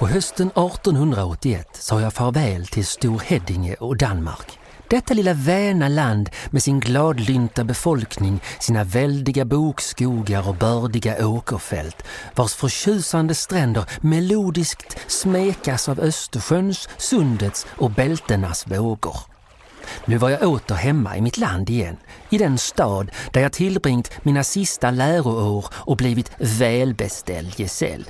På hösten 1881 sa jag farväl till Storhäddinge och Danmark. Detta lilla väna land med sin gladlynta befolkning, sina väldiga bokskogar och bördiga åkerfält, vars förtjusande stränder melodiskt smekas av Östersjöns, Sundets och bältenas vågor. Nu var jag åter hemma i mitt land igen, i den stad där jag tillbringt mina sista läroår och blivit välbeställd gesäll.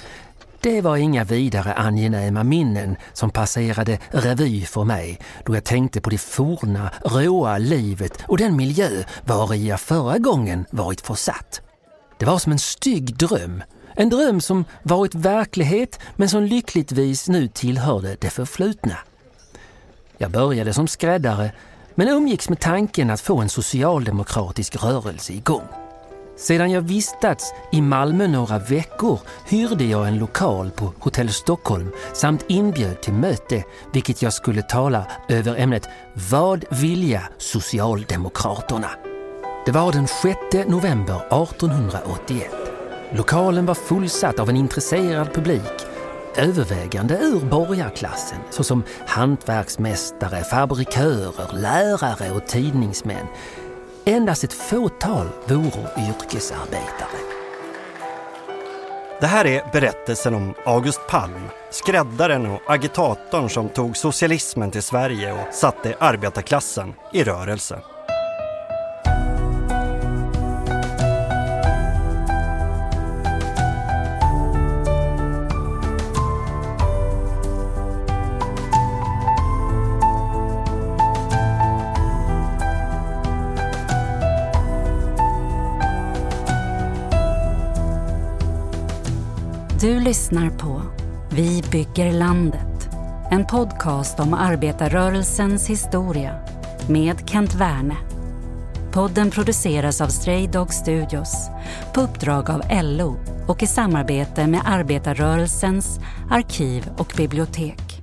Det var inga vidare angenäma minnen som passerade revy för mig då jag tänkte på det forna, råa livet och den miljö var i jag förra gången varit försatt. Det var som en stygg dröm. En dröm som varit verklighet men som lyckligtvis nu tillhörde det förflutna. Jag började som skräddare men umgicks med tanken att få en socialdemokratisk rörelse igång. Sedan jag vistats i Malmö några veckor hyrde jag en lokal på Hotell Stockholm samt inbjöd till möte, vilket jag skulle tala över ämnet Vad vilja Socialdemokraterna? Det var den 6 november 1881. Lokalen var fullsatt av en intresserad publik övervägande ur borgarklassen såsom hantverksmästare, fabrikörer, lärare och tidningsmän. Endast ett fåtal vore yrkesarbetare. Det här är berättelsen om August Palm, skräddaren och agitatorn som tog socialismen till Sverige och satte arbetarklassen i rörelse. Du lyssnar på Vi bygger landet. En podcast om arbetarrörelsens historia med Kent Werne. Podden produceras av Stray Dog Studios på uppdrag av LO och i samarbete med arbetarrörelsens arkiv och bibliotek.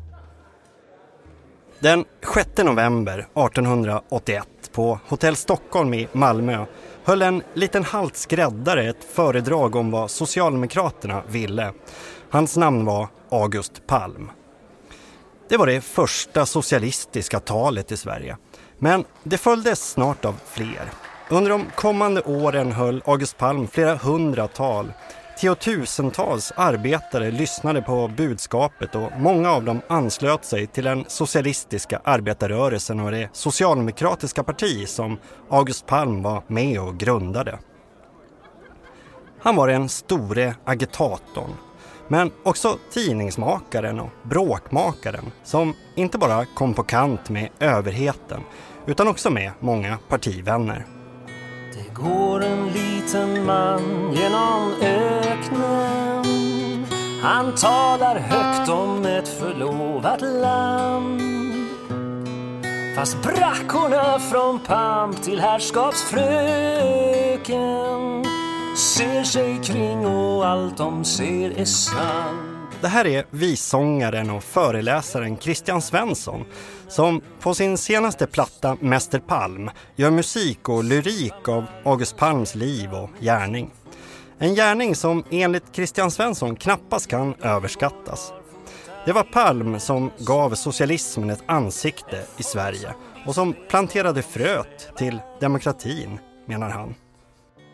Den 6 november 1881 på Hotell Stockholm i Malmö höll en liten halt skräddare ett föredrag om vad Socialdemokraterna ville. Hans namn var August Palm. Det var det första socialistiska talet i Sverige. Men det följdes snart av fler. Under de kommande åren höll August Palm flera hundra tal Tiotusentals arbetare lyssnade på budskapet och många av dem anslöt sig till den socialistiska arbetarrörelsen och det socialdemokratiska parti som August Palm var med och grundade. Han var den store agitatorn, men också tidningsmakaren och bråkmakaren som inte bara kom på kant med överheten utan också med många partivänner. Det går en liten man genom öknen. Han talar högt om ett förlovat land. Fast brackorna från pamp till herrskapsfröken. Ser sig kring och allt de ser är sant det här är vissångaren och föreläsaren Christian Svensson som på sin senaste platta Mäster Palm gör musik och lyrik av August Palms liv och gärning. En gärning som enligt Christian Svensson knappast kan överskattas. Det var Palm som gav socialismen ett ansikte i Sverige och som planterade fröet till demokratin, menar han.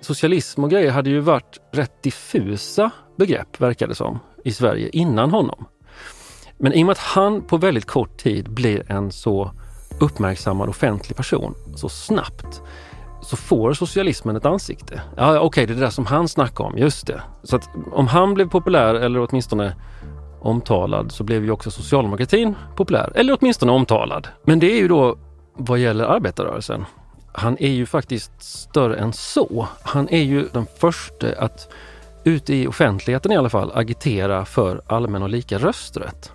Socialism och grejer hade ju varit rätt diffusa begrepp, verkar det som i Sverige innan honom. Men i och med att han på väldigt kort tid blir en så uppmärksammad offentlig person så snabbt så får socialismen ett ansikte. Ja, okej, okay, det är det där som han snackade om, just det. Så att om han blev populär eller åtminstone omtalad så blev ju också socialdemokratin populär, eller åtminstone omtalad. Men det är ju då vad gäller arbetarrörelsen. Han är ju faktiskt större än så. Han är ju den första att ute i offentligheten i alla fall, agitera för allmän och lika rösträtt.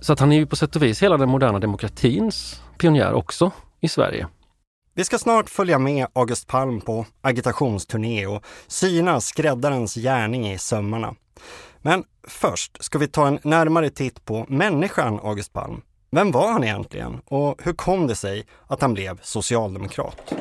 Så att han är ju på sätt och vis hela den moderna demokratins pionjär också i Sverige. Vi ska snart följa med August Palm på agitationsturné och syna skräddarens gärning i sömmarna. Men först ska vi ta en närmare titt på människan August Palm. Vem var han egentligen och hur kom det sig att han blev socialdemokrat?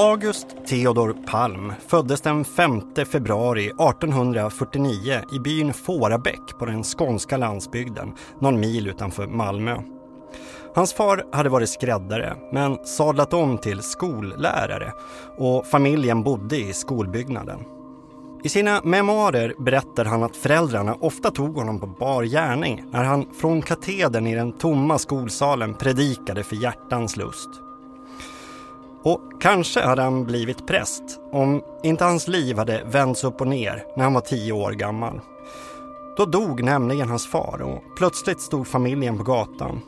August Theodor Palm föddes den 5 februari 1849 i byn Fårabäck på den skånska landsbygden, någon mil utanför Malmö. Hans far hade varit skräddare men sadlat om till skollärare och familjen bodde i skolbyggnaden. I sina memoarer berättar han att föräldrarna ofta tog honom på bar gärning när han från katedern i den tomma skolsalen predikade för hjärtans lust. Och kanske hade han blivit präst om inte hans liv hade vänts upp och ner när han var tio år gammal. Då dog nämligen hans far och plötsligt stod familjen på gatan.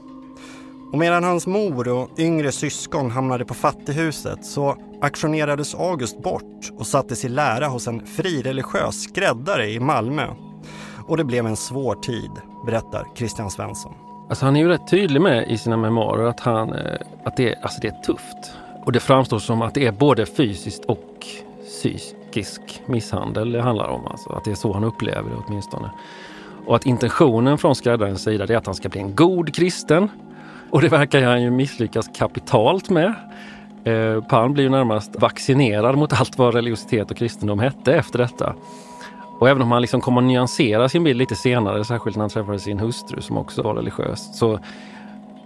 Och medan hans mor och yngre syskon hamnade på fattighuset så aktionerades August bort och sattes i lära hos en frireligiös skräddare i Malmö. Och det blev en svår tid, berättar Christian Svensson. Alltså han är ju rätt tydlig med i sina memoarer att, han, eh, att det, alltså det är tufft. Och det framstår som att det är både fysiskt och psykisk misshandel det handlar om. Alltså att det är så han upplever det åtminstone. Och att intentionen från skräddarens sida är att han ska bli en god kristen. Och det verkar han ju misslyckas kapitalt med. Eh, Palm blir ju närmast vaccinerad mot allt vad religiositet och kristendom hette efter detta. Och även om han liksom kommer att nyansera sin bild lite senare, särskilt när han träffade sin hustru som också var religiös, så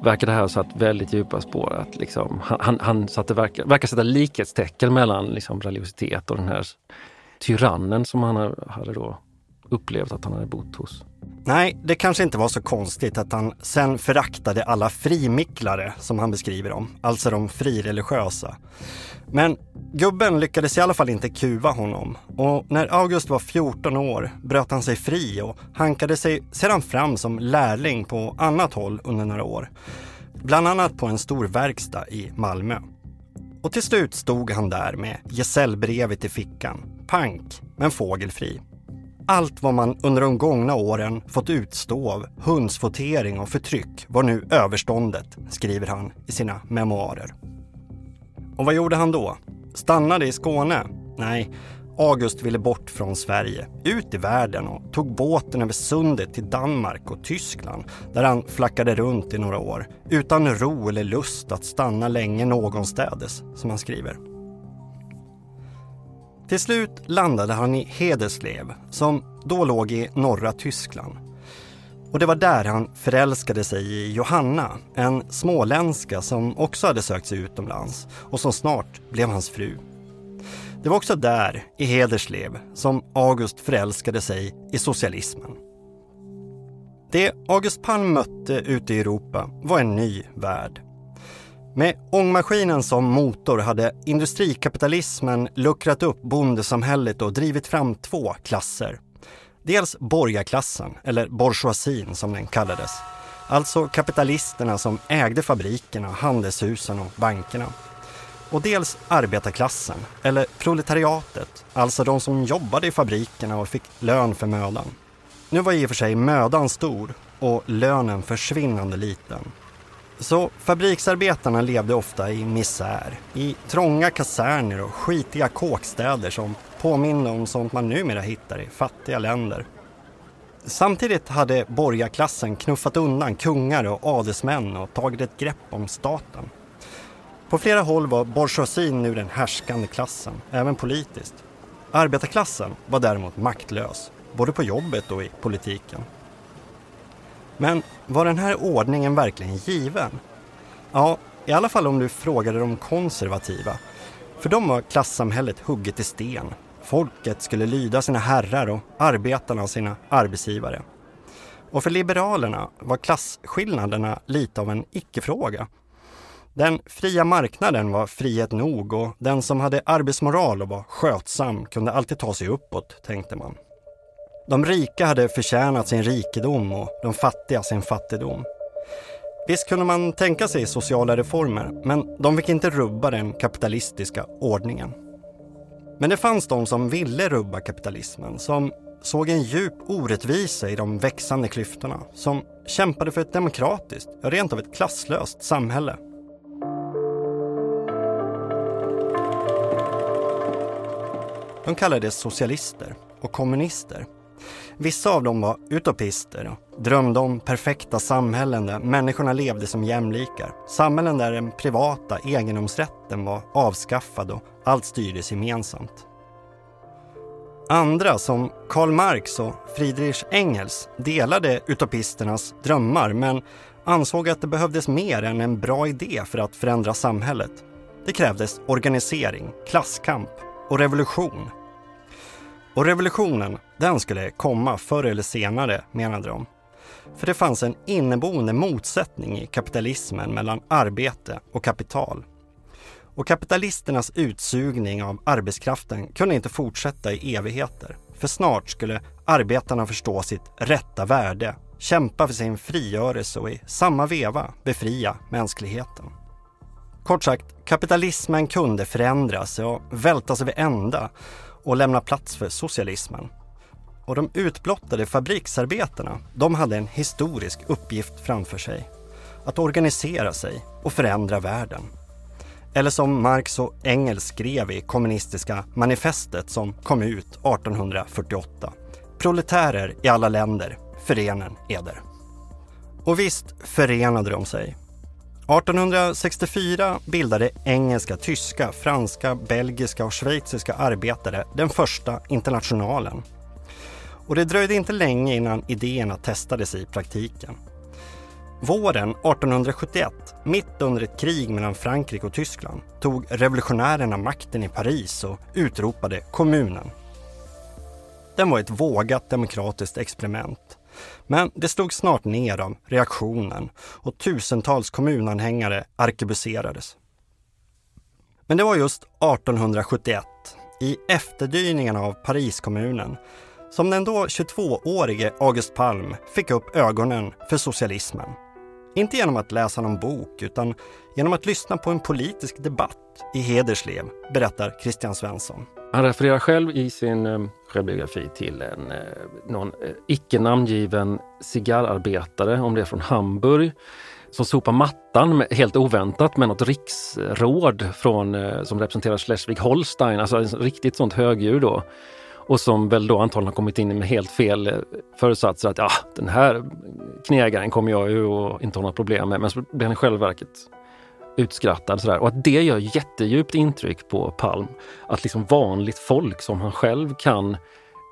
verkar det här ha satt väldigt djupa spår. Att liksom, han han satte, verkar, verkar sätta likhetstecken mellan liksom religiositet och den här tyrannen som han hade då upplevt att han hade bott hos. Nej, det kanske inte var så konstigt att han sen föraktade alla frimicklare som han beskriver dem, alltså de frireligiösa. Men gubben lyckades i alla fall inte kuva honom och när August var 14 år bröt han sig fri och hankade sig sedan fram som lärling på annat håll under några år. Bland annat på en stor verkstad i Malmö. Och till slut stod han där med gesällbrevet i fickan. Pank, men fågelfri. Allt vad man under de gångna åren fått utstå av hundsfotering och förtryck var nu överståndet, skriver han i sina memoarer. Och vad gjorde han då? Stannade i Skåne? Nej, August ville bort från Sverige, ut i världen och tog båten över sundet till Danmark och Tyskland där han flackade runt i några år utan ro eller lust att stanna länge någonstädes, som han skriver. Till slut landade han i Hederslev som då låg i norra Tyskland. Och det var där han förälskade sig i Johanna, en småländska som också hade sökt sig utomlands och som snart blev hans fru. Det var också där, i Hederslev, som August förälskade sig i socialismen. Det August Palm mötte ute i Europa var en ny värld. Med ångmaskinen som motor hade industrikapitalismen luckrat upp bondesamhället och drivit fram två klasser. Dels borgarklassen, eller bourgeoisien som den kallades. Alltså kapitalisterna som ägde fabrikerna, handelshusen och bankerna. Och dels arbetarklassen, eller proletariatet, alltså de som jobbade i fabrikerna och fick lön för mödan. Nu var i och för sig mödan stor och lönen försvinnande liten. Så fabriksarbetarna levde ofta i misär, i trånga kaserner och skitiga kåkstäder som påminner om sånt man numera hittar i fattiga länder. Samtidigt hade borgarklassen knuffat undan kungar och adelsmän och tagit ett grepp om staten. På flera håll var bourgeoisien nu den härskande klassen, även politiskt. Arbetarklassen var däremot maktlös, både på jobbet och i politiken. Men var den här ordningen verkligen given? Ja, i alla fall om du frågade de konservativa. För de var klassamhället hugget i sten. Folket skulle lyda sina herrar och arbetarna sina arbetsgivare. Och för liberalerna var klasskillnaderna lite av en icke-fråga. Den fria marknaden var frihet nog och den som hade arbetsmoral och var skötsam kunde alltid ta sig uppåt, tänkte man. De rika hade förtjänat sin rikedom och de fattiga sin fattigdom. Visst kunde man tänka sig sociala reformer, men de fick inte rubba den kapitalistiska ordningen. Men det fanns de som ville rubba kapitalismen, som såg en djup orättvisa i de växande klyftorna, som kämpade för ett demokratiskt, ja rent av ett klasslöst samhälle. De kallades socialister och kommunister Vissa av dem var utopister och drömde om perfekta samhällen där människorna levde som jämlikar. Samhällen där den privata egendomsrätten var avskaffad och allt styrdes gemensamt. Andra, som Karl Marx och Friedrich Engels, delade utopisternas drömmar men ansåg att det behövdes mer än en bra idé för att förändra samhället. Det krävdes organisering, klasskamp och revolution. Och revolutionen, den skulle komma förr eller senare, menade de. För det fanns en inneboende motsättning i kapitalismen mellan arbete och kapital. Och kapitalisternas utsugning av arbetskraften kunde inte fortsätta i evigheter. För snart skulle arbetarna förstå sitt rätta värde, kämpa för sin frigörelse och i samma veva befria mänskligheten. Kort sagt, kapitalismen kunde förändras och vältas över ända och lämna plats för socialismen. Och de utblottade fabriksarbetarna, de hade en historisk uppgift framför sig. Att organisera sig och förändra världen. Eller som Marx och Engels skrev i kommunistiska manifestet som kom ut 1848. Proletärer i alla länder, förenen eder. Och visst förenade de sig. 1864 bildade engelska, tyska, franska, belgiska och schweiziska arbetare den första internationalen. Och det dröjde inte länge innan idéerna testades i praktiken. Våren 1871, mitt under ett krig mellan Frankrike och Tyskland, tog revolutionärerna makten i Paris och utropade kommunen. Den var ett vågat demokratiskt experiment. Men det slog snart ner av reaktionen och tusentals kommunanhängare arkebuserades. Men det var just 1871, i efterdyningarna av Pariskommunen, som den då 22-årige August Palm fick upp ögonen för socialismen. Inte genom att läsa någon bok utan genom att lyssna på en politisk debatt i Hederslev, berättar Christian Svensson. Han refererar själv i sin eh, självbiografi till en, eh, någon eh, icke namngiven cigarrarbetare, om det är från Hamburg, som sopar mattan med, helt oväntat med något riksråd från, som representerar Schleswig-Holstein, alltså ett riktigt sånt högdjur då. Och som väl då antagligen har kommit in med helt fel förutsatser föresatser att ja, den här knegaren kommer jag ju och inte ha några problem med. Men så blir han i själva verket utskrattad. Sådär. Och att det gör jättedjupt intryck på Palm. Att liksom vanligt folk som han själv kan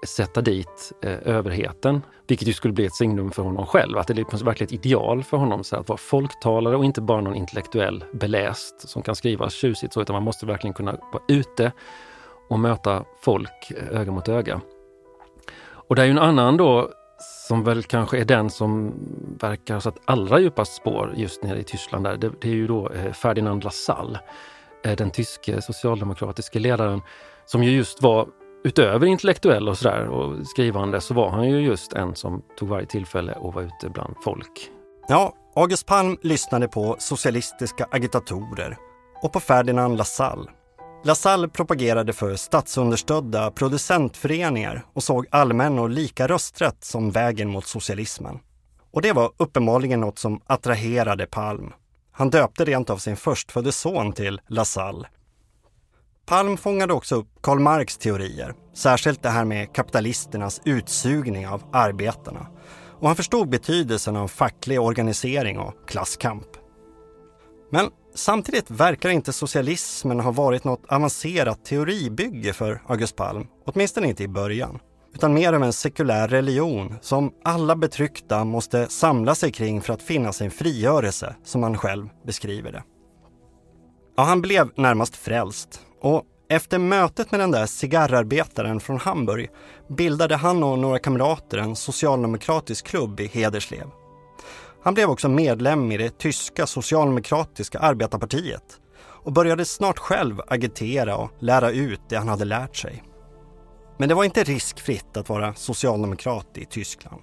sätta dit eh, överheten. Vilket ju skulle bli ett signum för honom själv. Att det är verkligen ett ideal för honom så att vara folktalare och inte bara någon intellektuell beläst som kan skriva tjusigt så, utan man måste verkligen kunna vara ute och möta folk eh, öga mot öga. Och det är ju en annan då som väl kanske är den som verkar ha satt allra djupast spår just nere i Tyskland. Där. Det, det är ju då eh, Ferdinand Lassalle, eh, den tyske socialdemokratiske ledaren, som ju just var utöver intellektuell och sådär och skrivande så var han ju just en som tog varje tillfälle och var ute bland folk. Ja, August Palm lyssnade på socialistiska agitatorer och på Ferdinand Lassalle LaSalle propagerade för statsunderstödda producentföreningar och såg allmän och lika rösträtt som vägen mot socialismen. Och det var uppenbarligen något som attraherade Palm. Han döpte rent av sin förstfödde son till LaSalle. Palm fångade också upp Karl Marx teorier, särskilt det här med kapitalisternas utsugning av arbetarna. Och han förstod betydelsen av facklig organisering och klasskamp. Men Samtidigt verkar inte socialismen ha varit något avancerat teoribygge för August Palm, åtminstone inte i början. Utan mer av en sekulär religion som alla betryckta måste samla sig kring för att finna sin frigörelse, som han själv beskriver det. Ja, han blev närmast frälst och efter mötet med den där cigarrarbetaren från Hamburg bildade han och några kamrater en socialdemokratisk klubb i Hederslev han blev också medlem i det tyska socialdemokratiska arbetarpartiet och började snart själv agitera och lära ut det han hade lärt sig. Men det var inte riskfritt att vara socialdemokrat i Tyskland.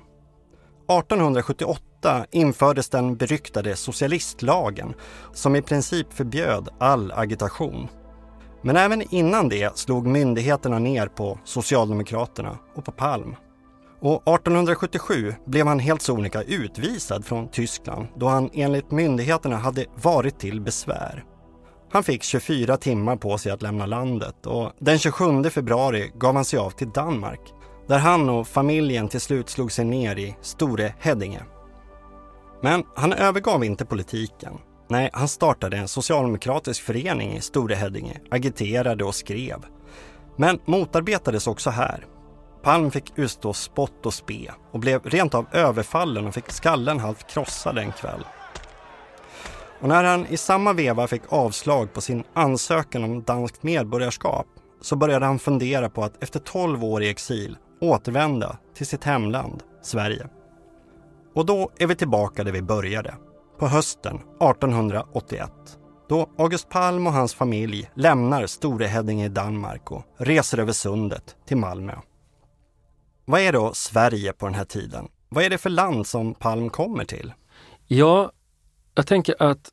1878 infördes den beryktade socialistlagen som i princip förbjöd all agitation. Men även innan det slog myndigheterna ner på Socialdemokraterna och på Palm. Och 1877 blev han helt sonika utvisad från Tyskland då han enligt myndigheterna hade varit till besvär. Han fick 24 timmar på sig att lämna landet och den 27 februari gav han sig av till Danmark där han och familjen till slut slog sig ner i Store Heddinge. Men han övergav inte politiken. Nej, han startade en socialdemokratisk förening i Store Heddinge, agiterade och skrev. Men motarbetades också här. Palm fick utstå spott och spe och blev rent av överfallen och fick skallen halvt krossad en kväll. Och när han i samma veva fick avslag på sin ansökan om danskt medborgarskap så började han fundera på att efter 12 år i exil återvända till sitt hemland, Sverige. Och då är vi tillbaka där vi började, på hösten 1881 då August Palm och hans familj lämnar Storeheddinge i Danmark och reser över sundet till Malmö. Vad är då Sverige på den här tiden? Vad är det för land som Palm kommer till? Ja, jag tänker att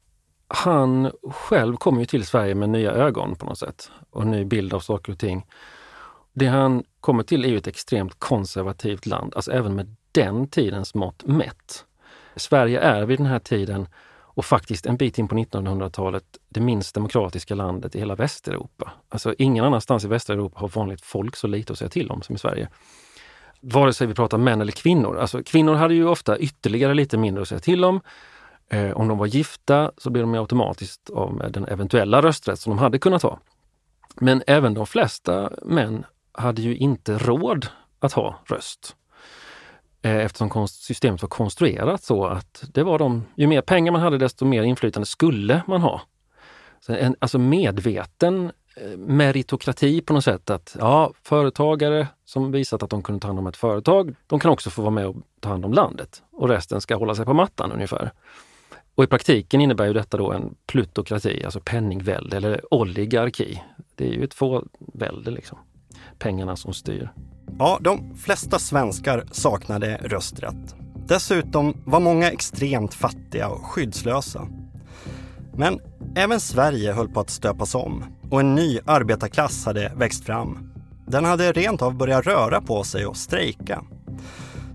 han själv kommer ju till Sverige med nya ögon på något sätt och en ny bild av saker och ting. Det han kommer till är ju ett extremt konservativt land, alltså även med den tidens mått mätt. Sverige är vid den här tiden och faktiskt en bit in på 1900-talet det minst demokratiska landet i hela Västeuropa. Alltså ingen annanstans i Västeuropa har vanligt folk så lite att säga till om som i Sverige. Vare sig vi pratar män eller kvinnor. Alltså kvinnor hade ju ofta ytterligare lite mindre att säga till om. Eh, om de var gifta så blev de automatiskt av med den eventuella rösträtt som de hade kunnat ha. Men även de flesta män hade ju inte råd att ha röst. Eh, eftersom systemet var konstruerat så att det var de, ju mer pengar man hade desto mer inflytande skulle man ha. Så en, alltså medveten meritokrati på något sätt att ja, företagare som visat att de kunde ta hand om ett företag, de kan också få vara med och ta hand om landet och resten ska hålla sig på mattan ungefär. Och i praktiken innebär ju detta då en plutokrati, alltså penningvälde eller oligarki. Det är ju ett fåvälde liksom. Pengarna som styr. Ja, de flesta svenskar saknade rösträtt. Dessutom var många extremt fattiga och skyddslösa. Men även Sverige höll på att stöpas om och en ny arbetarklass hade växt fram. Den hade rent av börjat röra på sig och strejka.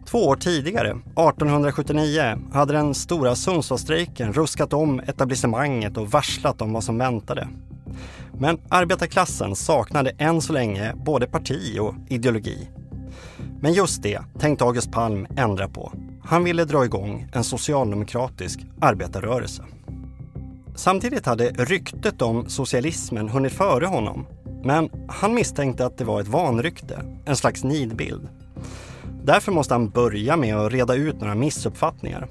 Två år tidigare, 1879, hade den stora Sundsvallsstrejken ruskat om etablissemanget och varslat om vad som väntade. Men arbetarklassen saknade än så länge både parti och ideologi. Men just det tänkte August Palm ändra på. Han ville dra igång en socialdemokratisk arbetarrörelse. Samtidigt hade ryktet om socialismen hunnit före honom. Men han misstänkte att det var ett vanrykte, en slags nidbild. Därför måste han börja med att reda ut några missuppfattningar.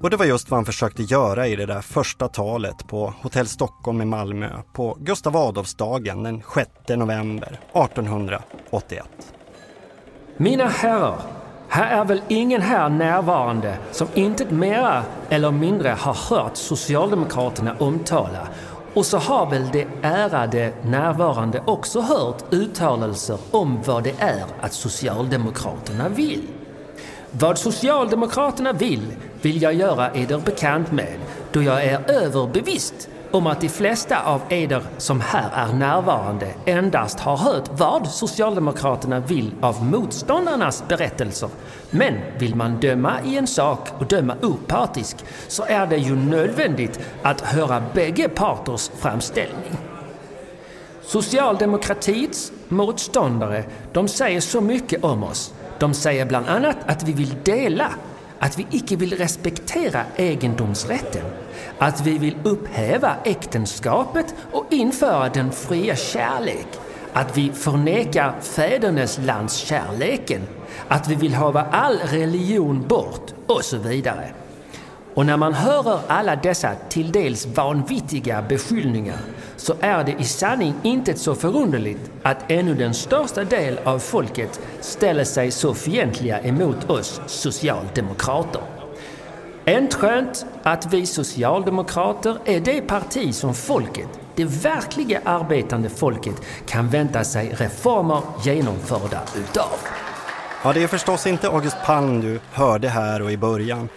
Och det var just vad han försökte göra i det där första talet på Hotell Stockholm i Malmö på Gustav Adolfsdagen den 6 november 1881. Mina herrar, här är väl ingen här närvarande som inte mera eller mindre har hört Socialdemokraterna omtala och så har väl de ärade närvarande också hört uttalelser om vad det är att Socialdemokraterna vill. Vad Socialdemokraterna vill, vill jag göra eder bekant med, då jag är överbevist om att de flesta av eder som här är närvarande endast har hört vad Socialdemokraterna vill av motståndarnas berättelser. Men vill man döma i en sak och döma opartisk så är det ju nödvändigt att höra bägge parters framställning. Socialdemokratiets motståndare, de säger så mycket om oss. De säger bland annat att vi vill dela, att vi icke vill respektera egendomsrätten att vi vill upphäva äktenskapet och införa den fria kärlek. Att vi förnekar fäderneslandskärleken. Att vi vill hava all religion bort och så vidare. Och när man hör alla dessa till dels vanvittiga beskyllningar så är det i sanning inte så förunderligt att ännu den största del av folket ställer sig så fientliga emot oss socialdemokrater. Inte skönt att vi socialdemokrater är det parti som folket, det verkliga arbetande folket, kan vänta sig reformer genomförda utav. Ja, det är förstås inte August Palm du hörde här och i början,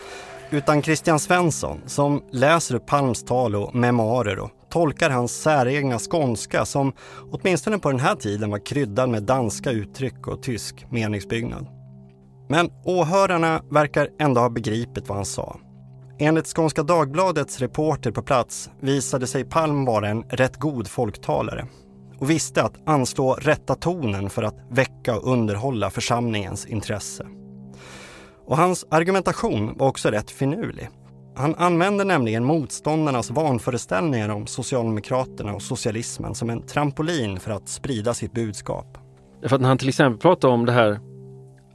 utan Christian Svensson som läser upp Palms tal och memoarer och tolkar hans säregna skånska som åtminstone på den här tiden var kryddad med danska uttryck och tysk meningsbyggnad. Men åhörarna verkar ändå ha begripit vad han sa. Enligt Skånska Dagbladets reporter på plats visade sig Palm vara en rätt god folktalare. och visste att anslå rätta tonen för att väcka och underhålla församlingens intresse. Och hans argumentation var också rätt finurlig. Han använde nämligen motståndarnas vanföreställningar om Socialdemokraterna och socialismen som en trampolin för att sprida sitt budskap. För att när han till exempel pratar om det här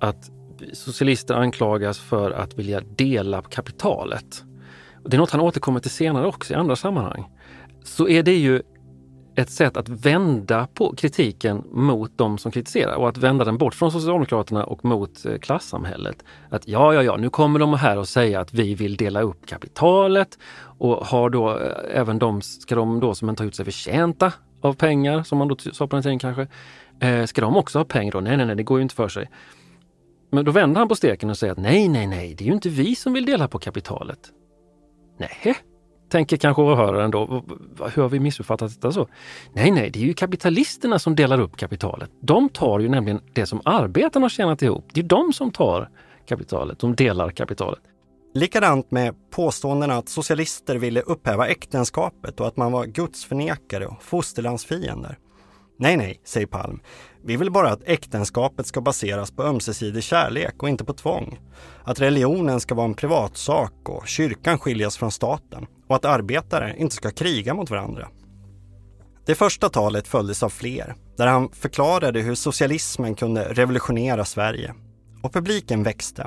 att socialister anklagas för att vilja dela kapitalet. Det är något han återkommer till senare också i andra sammanhang. Så är det ju ett sätt att vända på kritiken mot de som kritiserar och att vända den bort från Socialdemokraterna och mot eh, klassamhället. Att ja, ja, ja, nu kommer de här och säger att vi vill dela upp kapitalet och har då eh, även de, ska de då som inte har gjort sig förtjänta av pengar, som man då sa på den tiden kanske, eh, ska de också ha pengar då? Nej, nej, nej, det går ju inte för sig. Men då vänder han på steken och säger att nej, nej, nej, det är ju inte vi som vill dela på kapitalet. Nej, tänker kanske åhöraren då. Hur har vi missuppfattat detta så? Nej, nej, det är ju kapitalisterna som delar upp kapitalet. De tar ju nämligen det som arbetarna har tjänat ihop. Det är de som tar kapitalet, de delar kapitalet. Likadant med påståendena att socialister ville upphäva äktenskapet och att man var gudsförnekare och fosterlandsfiender. Nej, nej, säger Palm. Vi vill bara att äktenskapet ska baseras på ömsesidig kärlek och inte på tvång. Att religionen ska vara en privatsak och kyrkan skiljas från staten och att arbetare inte ska kriga mot varandra. Det första talet följdes av fler, där han förklarade hur socialismen kunde revolutionera Sverige. Och publiken växte.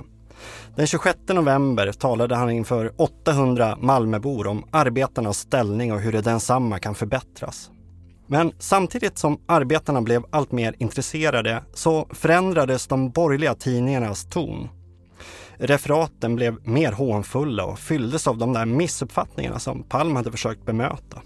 Den 26 november talade han inför 800 Malmöbor om arbetarnas ställning och hur det densamma kan förbättras. Men samtidigt som arbetarna blev allt mer intresserade så förändrades de borgerliga tidningarnas ton. Referaten blev mer hånfulla och fylldes av de där missuppfattningarna som Palm hade försökt bemöta.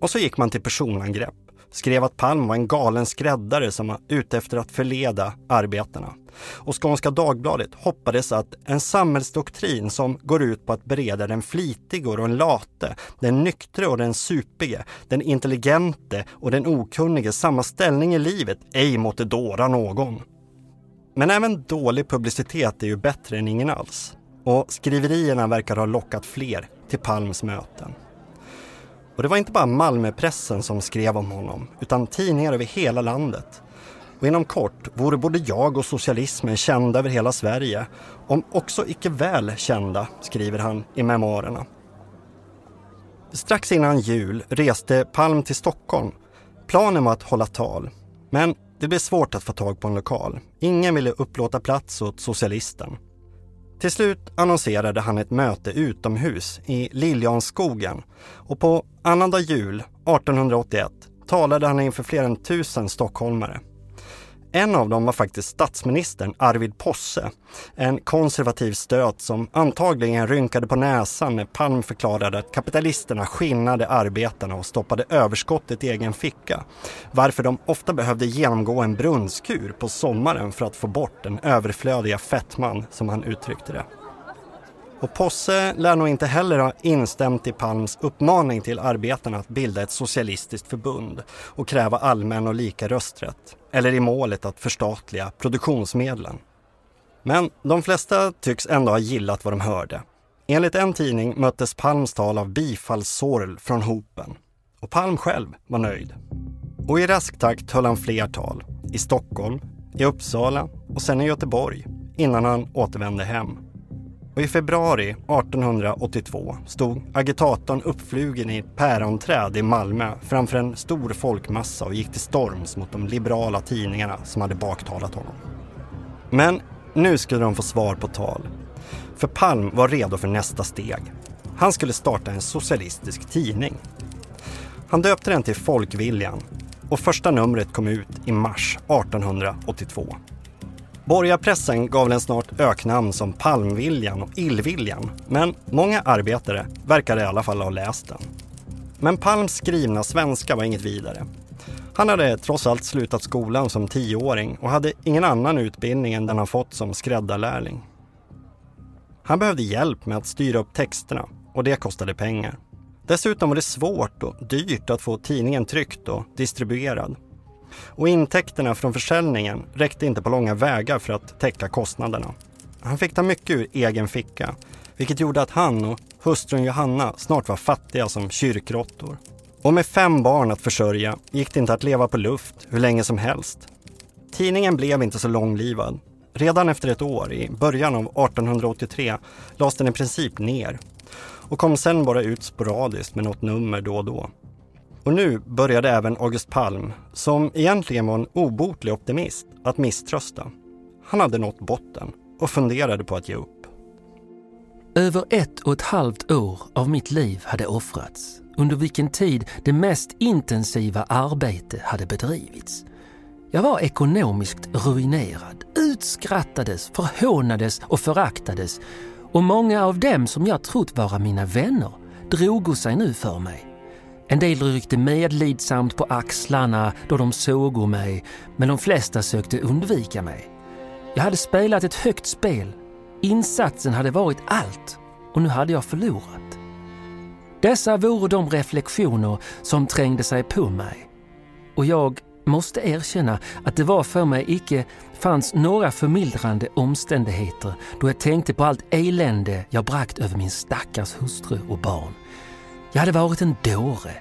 Och så gick man till personangrepp skrev att Palm var en galen skräddare som var ute efter att förleda arbetarna. Och Skånska Dagbladet hoppades att en samhällsdoktrin som går ut på att bereda den flitige och den late, den nyktre och den supige, den intelligente och den okunnige samma ställning i livet ej måtte dåra någon. Men även dålig publicitet är ju bättre än ingen alls. Och skriverierna verkar ha lockat fler till Palms möten. Och det var inte bara Malmöpressen som skrev om honom, utan tidningar över hela landet. Och inom kort vore både jag och socialismen kända över hela Sverige, om också icke väl kända, skriver han i memoarerna. Strax innan jul reste Palm till Stockholm. Planen var att hålla tal, men det blev svårt att få tag på en lokal. Ingen ville upplåta plats åt socialisten. Till slut annonserade han ett möte utomhus i Liljanskogen och på annandag jul 1881 talade han inför fler än tusen stockholmare. En av dem var faktiskt statsministern Arvid Posse, en konservativ stöt som antagligen rynkade på näsan när Palm förklarade att kapitalisterna skinnade arbetarna och stoppade överskottet i egen ficka. Varför de ofta behövde genomgå en brunnskur på sommaren för att få bort den överflödiga fettman, som han uttryckte det. Och Posse lär nog inte heller ha instämt i Palms uppmaning till arbetarna att bilda ett socialistiskt förbund och kräva allmän och lika rösträtt, eller i målet att förstatliga produktionsmedlen. Men de flesta tycks ändå ha gillat vad de hörde. Enligt en tidning möttes Palms tal av bifallssorl från hopen. Och Palm själv var nöjd. Och i rask takt höll han fler tal. I Stockholm, i Uppsala och sen i Göteborg innan han återvände hem. Och i februari 1882 stod agitatorn uppflugen i ett päronträd i Malmö framför en stor folkmassa och gick till storms mot de liberala tidningarna som hade baktalat honom. Men nu skulle de få svar på tal. För Palm var redo för nästa steg. Han skulle starta en socialistisk tidning. Han döpte den till Folkviljan och första numret kom ut i mars 1882. Borgarpressen gav den snart öknamn som Palmviljan och Illviljan, men många arbetare verkade i alla fall ha läst den. Men Palms skrivna svenska var inget vidare. Han hade trots allt slutat skolan som tioåring och hade ingen annan utbildning än den han fått som skräddarlärling. Han behövde hjälp med att styra upp texterna och det kostade pengar. Dessutom var det svårt och dyrt att få tidningen tryckt och distribuerad. Och intäkterna från försäljningen räckte inte på långa vägar för att täcka kostnaderna. Han fick ta mycket ur egen ficka, vilket gjorde att han och hustrun Johanna snart var fattiga som kyrkråttor. Och med fem barn att försörja gick det inte att leva på luft hur länge som helst. Tidningen blev inte så långlivad. Redan efter ett år, i början av 1883, lades den i princip ner och kom sen bara ut sporadiskt med något nummer då och då. Och nu började även August Palm, som egentligen var en obotlig optimist, att misströsta. Han hade nått botten och funderade på att ge upp. Över ett och ett halvt år av mitt liv hade offrats, under vilken tid det mest intensiva arbete hade bedrivits. Jag var ekonomiskt ruinerad, utskrattades, förhånades och föraktades och många av dem som jag trott vara mina vänner drogo sig nu för mig. En del ryckte medlidsamt på axlarna då de såg mig, men de flesta sökte undvika mig. Jag hade spelat ett högt spel. Insatsen hade varit allt och nu hade jag förlorat. Dessa vore de reflektioner som trängde sig på mig. Och jag måste erkänna att det var för mig icke fanns några förmildrande omständigheter då jag tänkte på allt elände jag bragt över min stackars hustru och barn. Jag hade varit en dåre.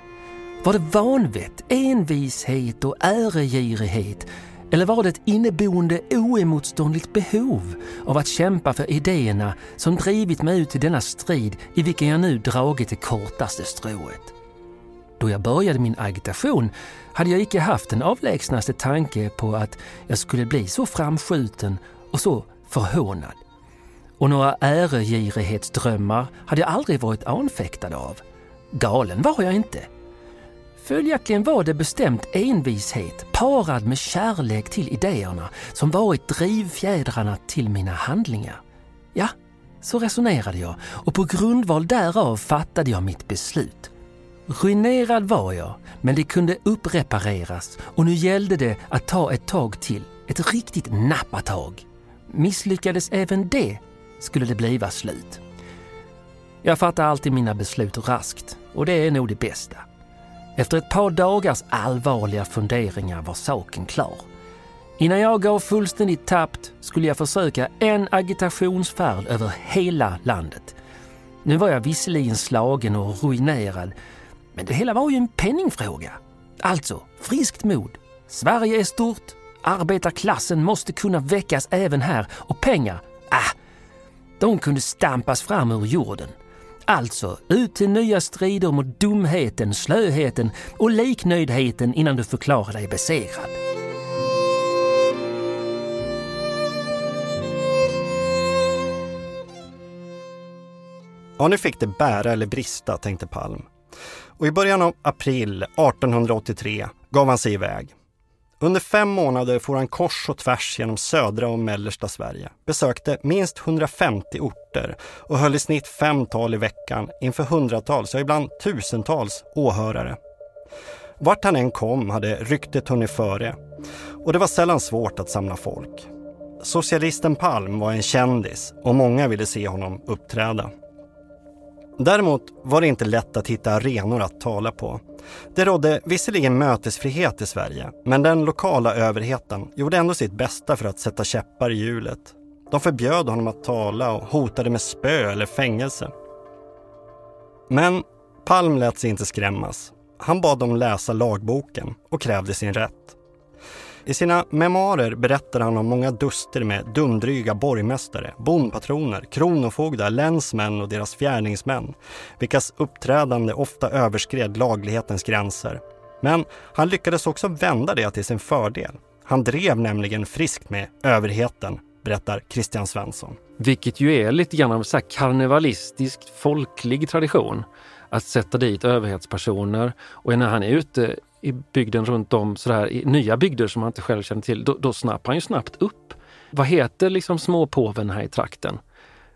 Var det vanvett, envishet och äregirighet eller var det ett inneboende oemotståndligt behov av att kämpa för idéerna som drivit mig ut i denna strid i vilken jag nu dragit det kortaste strået? Då jag började min agitation hade jag icke haft den avlägsnaste tanke på att jag skulle bli så framskjuten och så förhånad. Och några äregirighetsdrömmar hade jag aldrig varit anfäktad av. Galen var jag inte. Följaktligen var det bestämt envishet parad med kärlek till idéerna som varit drivfjädrarna till mina handlingar. Ja, så resonerade jag och på grundval därav fattade jag mitt beslut. Ruinerad var jag, men det kunde upprepareras och nu gällde det att ta ett tag till. Ett riktigt nappatag. Misslyckades även det skulle det bliva slut. Jag fattar alltid mina beslut raskt och det är nog det bästa. Efter ett par dagars allvarliga funderingar var saken klar. Innan jag gav fullständigt tappt skulle jag försöka en agitationsfärd över hela landet. Nu var jag visserligen slagen och ruinerad, men det hela var ju en penningfråga. Alltså, friskt mod. Sverige är stort, arbetarklassen måste kunna väckas även här och pengar, ah, de kunde stampas fram ur jorden. Alltså, ut till nya strider mot dumheten, slöheten och liknöjdheten innan du förklarar dig besegrad. Ja, nu fick det bära eller brista, tänkte Palm. Och i början av april 1883 gav han sig iväg. Under fem månader for han kors och tvärs genom södra och mellersta Sverige, besökte minst 150 orter och höll i snitt fem tal i veckan inför hundratals, ja ibland tusentals åhörare. Vart han än kom hade ryktet hunnit före och det var sällan svårt att samla folk. Socialisten Palm var en kändis och många ville se honom uppträda. Däremot var det inte lätt att hitta arenor att tala på. Det rådde visserligen mötesfrihet i Sverige, men den lokala överheten gjorde ändå sitt bästa för att sätta käppar i hjulet. De förbjöd honom att tala och hotade med spö eller fängelse. Men Palm lät sig inte skrämmas. Han bad dem läsa lagboken och krävde sin rätt. I sina memoarer berättar han om många duster med dumdryga borgmästare, bondpatroner, kronofogdar, länsmän och deras fjärningsmän, vilkas uppträdande ofta överskred laglighetens gränser. Men han lyckades också vända det till sin fördel. Han drev nämligen friskt med överheten, berättar Christian Svensson. Vilket ju är lite grann av så karnevalistisk folklig tradition. Att sätta dit överhetspersoner och när han är ute i bygden runt om, sådär, i nya bygder som han inte själv känner till, då, då snappar han ju snabbt upp. Vad heter liksom småpåven här i trakten?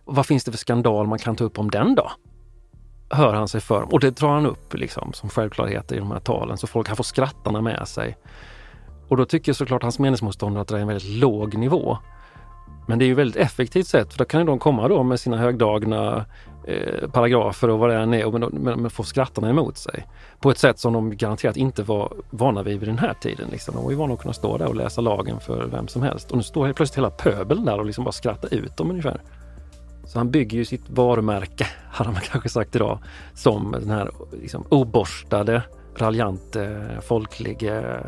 Och vad finns det för skandal man kan ta upp om den då? Hör han sig för. Och det drar han upp liksom som självklarheter i de här talen så folk, han får skrattarna med sig. Och då tycker såklart hans meningsmotståndare att det är en väldigt låg nivå. Men det är ju väldigt effektivt sätt för då kan ju de komma då med sina högdragna eh, paragrafer och vad det än är men, men, men få skrattarna emot sig. På ett sätt som de garanterat inte var vana vid vid den här tiden. Liksom. De var ju vana att kunna stå där och läsa lagen för vem som helst. Och nu står helt plötsligt hela pöbeln där och liksom bara skrattar ut dem ungefär. Så han bygger ju sitt varumärke, hade man kanske sagt idag, som den här liksom, oborstade raljante, folklige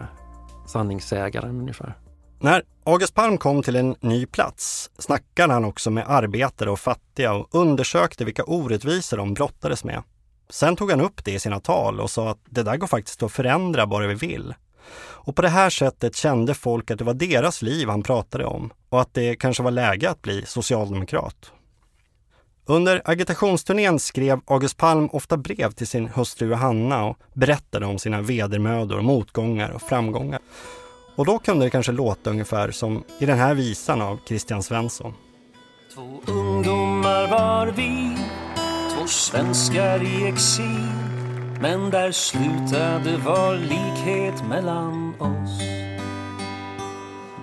sanningssägaren ungefär. När August Palm kom till en ny plats snackade han också med arbetare och fattiga och undersökte vilka orättvisor de brottades med. Sen tog han upp det i sina tal och sa att det där går faktiskt att förändra bara vi vill. Och på det här sättet kände folk att det var deras liv han pratade om och att det kanske var läge att bli socialdemokrat. Under agitationsturnén skrev August Palm ofta brev till sin hustru Johanna och berättade om sina vedermödor, motgångar och framgångar. Och då kunde det kanske låta ungefär som i den här visan av Christian Svensson. Två ungdomar var vi, två svenskar i exil. Men där slutade var likhet mellan oss.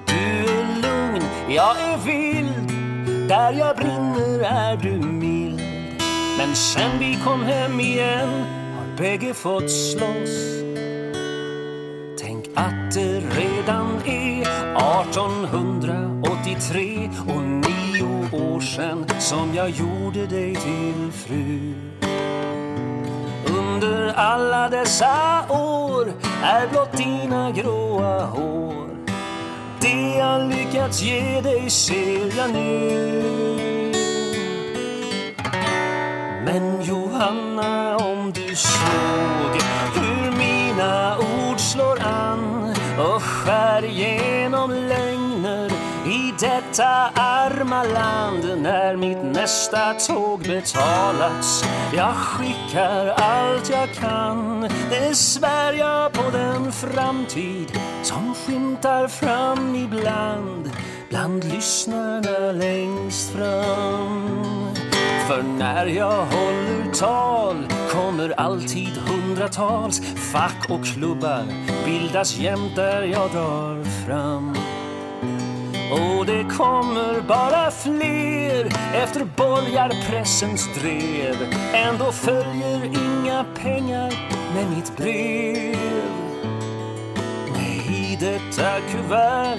Du är lugn, jag är vild. Där jag brinner är du mild. Men sen vi kom hem igen har bägge fått slåss att det redan är 1883 och nio år sen som jag gjorde dig till fru. Under alla dessa år är blott dina gråa hår. Det jag lyckats ge dig ser jag nu. Men Johanna, om du såg hur mina detta arma land när mitt nästa tåg betalats. Jag skickar allt jag kan. Det svär jag på den framtid som skymtar fram ibland bland lyssnarna längst fram. För när jag håller tal kommer alltid hundratals fack och klubbar bildas jämt där jag drar fram och det kommer bara fler efter borgarpressens drev Ändå följer inga pengar med mitt brev. Nej, i detta kuvert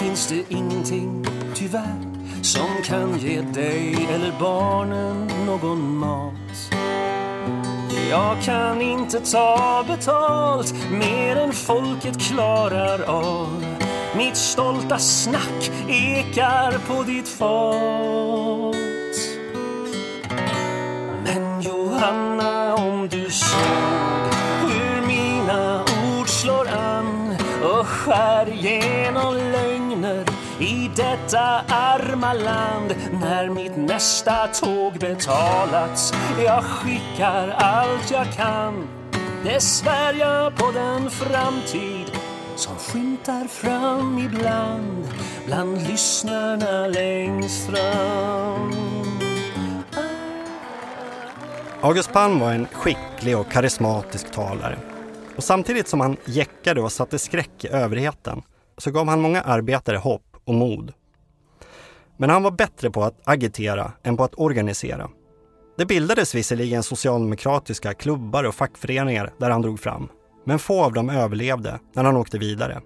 finns det ingenting, tyvärr som kan ge dig eller barnen någon mat. Jag kan inte ta betalt mer än folket klarar av mitt stolta snack ekar på ditt fat. Men Johanna, om du såg hur mina ord slår an och skär genom lögner i detta arma land när mitt nästa tåg betalats Jag skickar allt jag kan. Det svär jag på den framtid som skymtar fram ibland bland lyssnarna längst fram August Palm var en skicklig och karismatisk talare. Och samtidigt som han jäckade och satte skräck i överheten så gav han många arbetare hopp och mod. Men han var bättre på att agitera än på att organisera. Det bildades visserligen socialdemokratiska klubbar och fackföreningar där han drog fram men få av dem överlevde när han åkte vidare.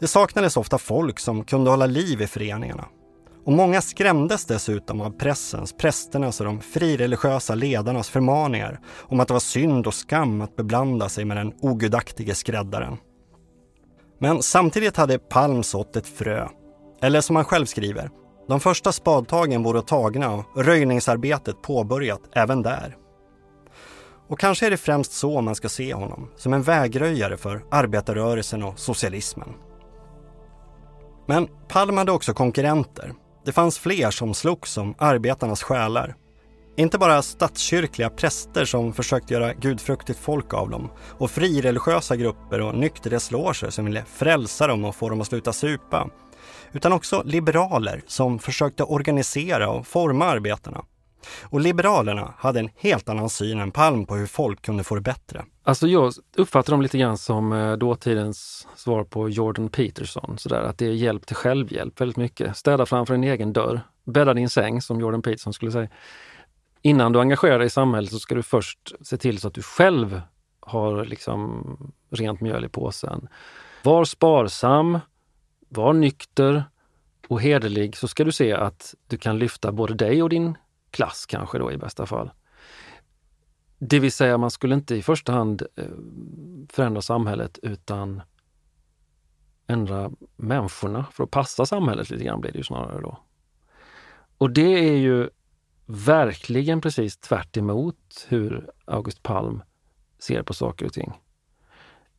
Det saknades ofta folk som kunde hålla liv i föreningarna. Och många skrämdes dessutom av pressens, prästernas och de frireligiösa ledarnas förmaningar om att det var synd och skam att beblanda sig med den ogudaktige skräddaren. Men samtidigt hade Palm sått ett frö. Eller som han själv skriver, de första spadtagen vore tagna och röjningsarbetet påbörjat även där. Och kanske är det främst så man ska se honom, som en vägröjare för arbetarrörelsen och socialismen. Men Palm hade också konkurrenter. Det fanns fler som slogs som arbetarnas själar. Inte bara statskyrkliga präster som försökte göra gudfruktigt folk av dem och frireligiösa grupper och nykterhetsloger som ville frälsa dem och få dem att sluta supa. Utan också liberaler som försökte organisera och forma arbetarna. Och Liberalerna hade en helt annan syn än Palm på hur folk kunde få det bättre. Alltså jag uppfattar dem lite grann som eh, dåtidens svar på Jordan Peterson. Sådär, att det är hjälp till självhjälp väldigt mycket. Städa framför din egen dörr. Bädda din säng, som Jordan Peterson skulle säga. Innan du engagerar dig i samhället så ska du först se till så att du själv har liksom rent mjöl i påsen. Var sparsam, var nykter och hederlig så ska du se att du kan lyfta både dig och din klass kanske då i bästa fall. Det vill säga man skulle inte i första hand eh, förändra samhället utan ändra människorna för att passa samhället lite grann blir det ju snarare då. Och det är ju verkligen precis tvärt hur August Palm ser på saker och ting.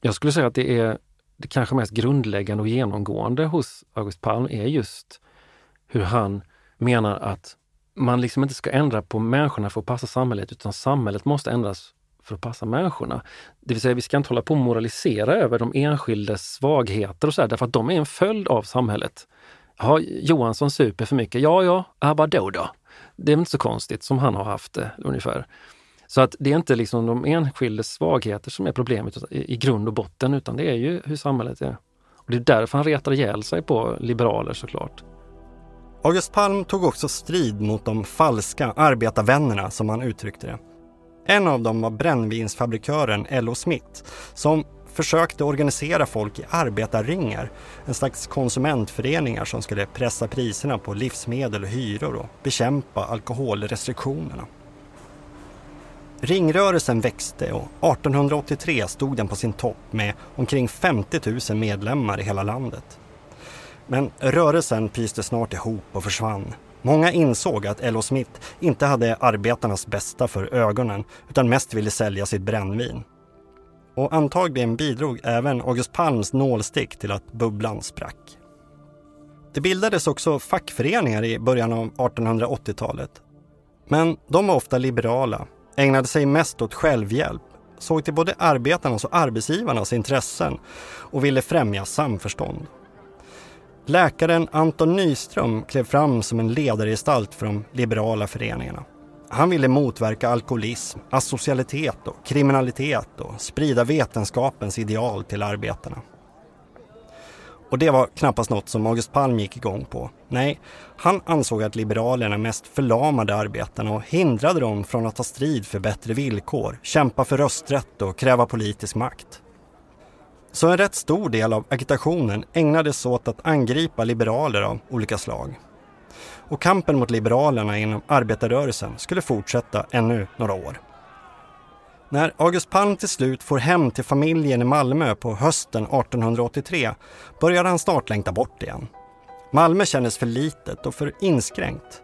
Jag skulle säga att det är det kanske mest grundläggande och genomgående hos August Palm är just hur han menar att man liksom inte ska ändra på människorna för att passa samhället, utan samhället måste ändras för att passa människorna. Det vill säga, vi ska inte hålla på och moralisera över de enskildas svagheter och så här, därför att de är en följd av samhället. Har Johansson super för mycket? Ja, ja, Vadå då då? Det är inte så konstigt som han har haft det ungefär. Så att det är inte liksom de enskildas svagheter som är problemet i grund och botten, utan det är ju hur samhället är. Och Det är därför han retar ihjäl sig på liberaler såklart. August Palm tog också strid mot de falska arbetarvännerna som han uttryckte det. En av dem var brännvinsfabrikören L.O. Smith som försökte organisera folk i arbetarringar, en slags konsumentföreningar som skulle pressa priserna på livsmedel och hyror och bekämpa alkoholrestriktionerna. Ringrörelsen växte och 1883 stod den på sin topp med omkring 50 000 medlemmar i hela landet. Men rörelsen pyste snart ihop och försvann. Många insåg att L.O. Smith inte hade arbetarnas bästa för ögonen utan mest ville sälja sitt brännvin. Och antagligen bidrog även August Palms nålstick till att bubblan sprack. Det bildades också fackföreningar i början av 1880-talet. Men de var ofta liberala, ägnade sig mest åt självhjälp, såg till både arbetarnas och arbetsgivarnas intressen och ville främja samförstånd. Läkaren Anton Nyström klev fram som en ledargestalt för de liberala föreningarna. Han ville motverka alkoholism, asocialitet och kriminalitet och sprida vetenskapens ideal till arbetarna. Och det var knappast något som August Palm gick igång på. Nej, han ansåg att liberalerna mest förlamade arbetarna och hindrade dem från att ta strid för bättre villkor, kämpa för rösträtt och kräva politisk makt. Så en rätt stor del av agitationen ägnades åt att angripa liberaler av olika slag. Och kampen mot liberalerna inom arbetarrörelsen skulle fortsätta ännu några år. När August Palm till slut får hem till familjen i Malmö på hösten 1883 började han snart längta bort igen. Malmö kändes för litet och för inskränkt.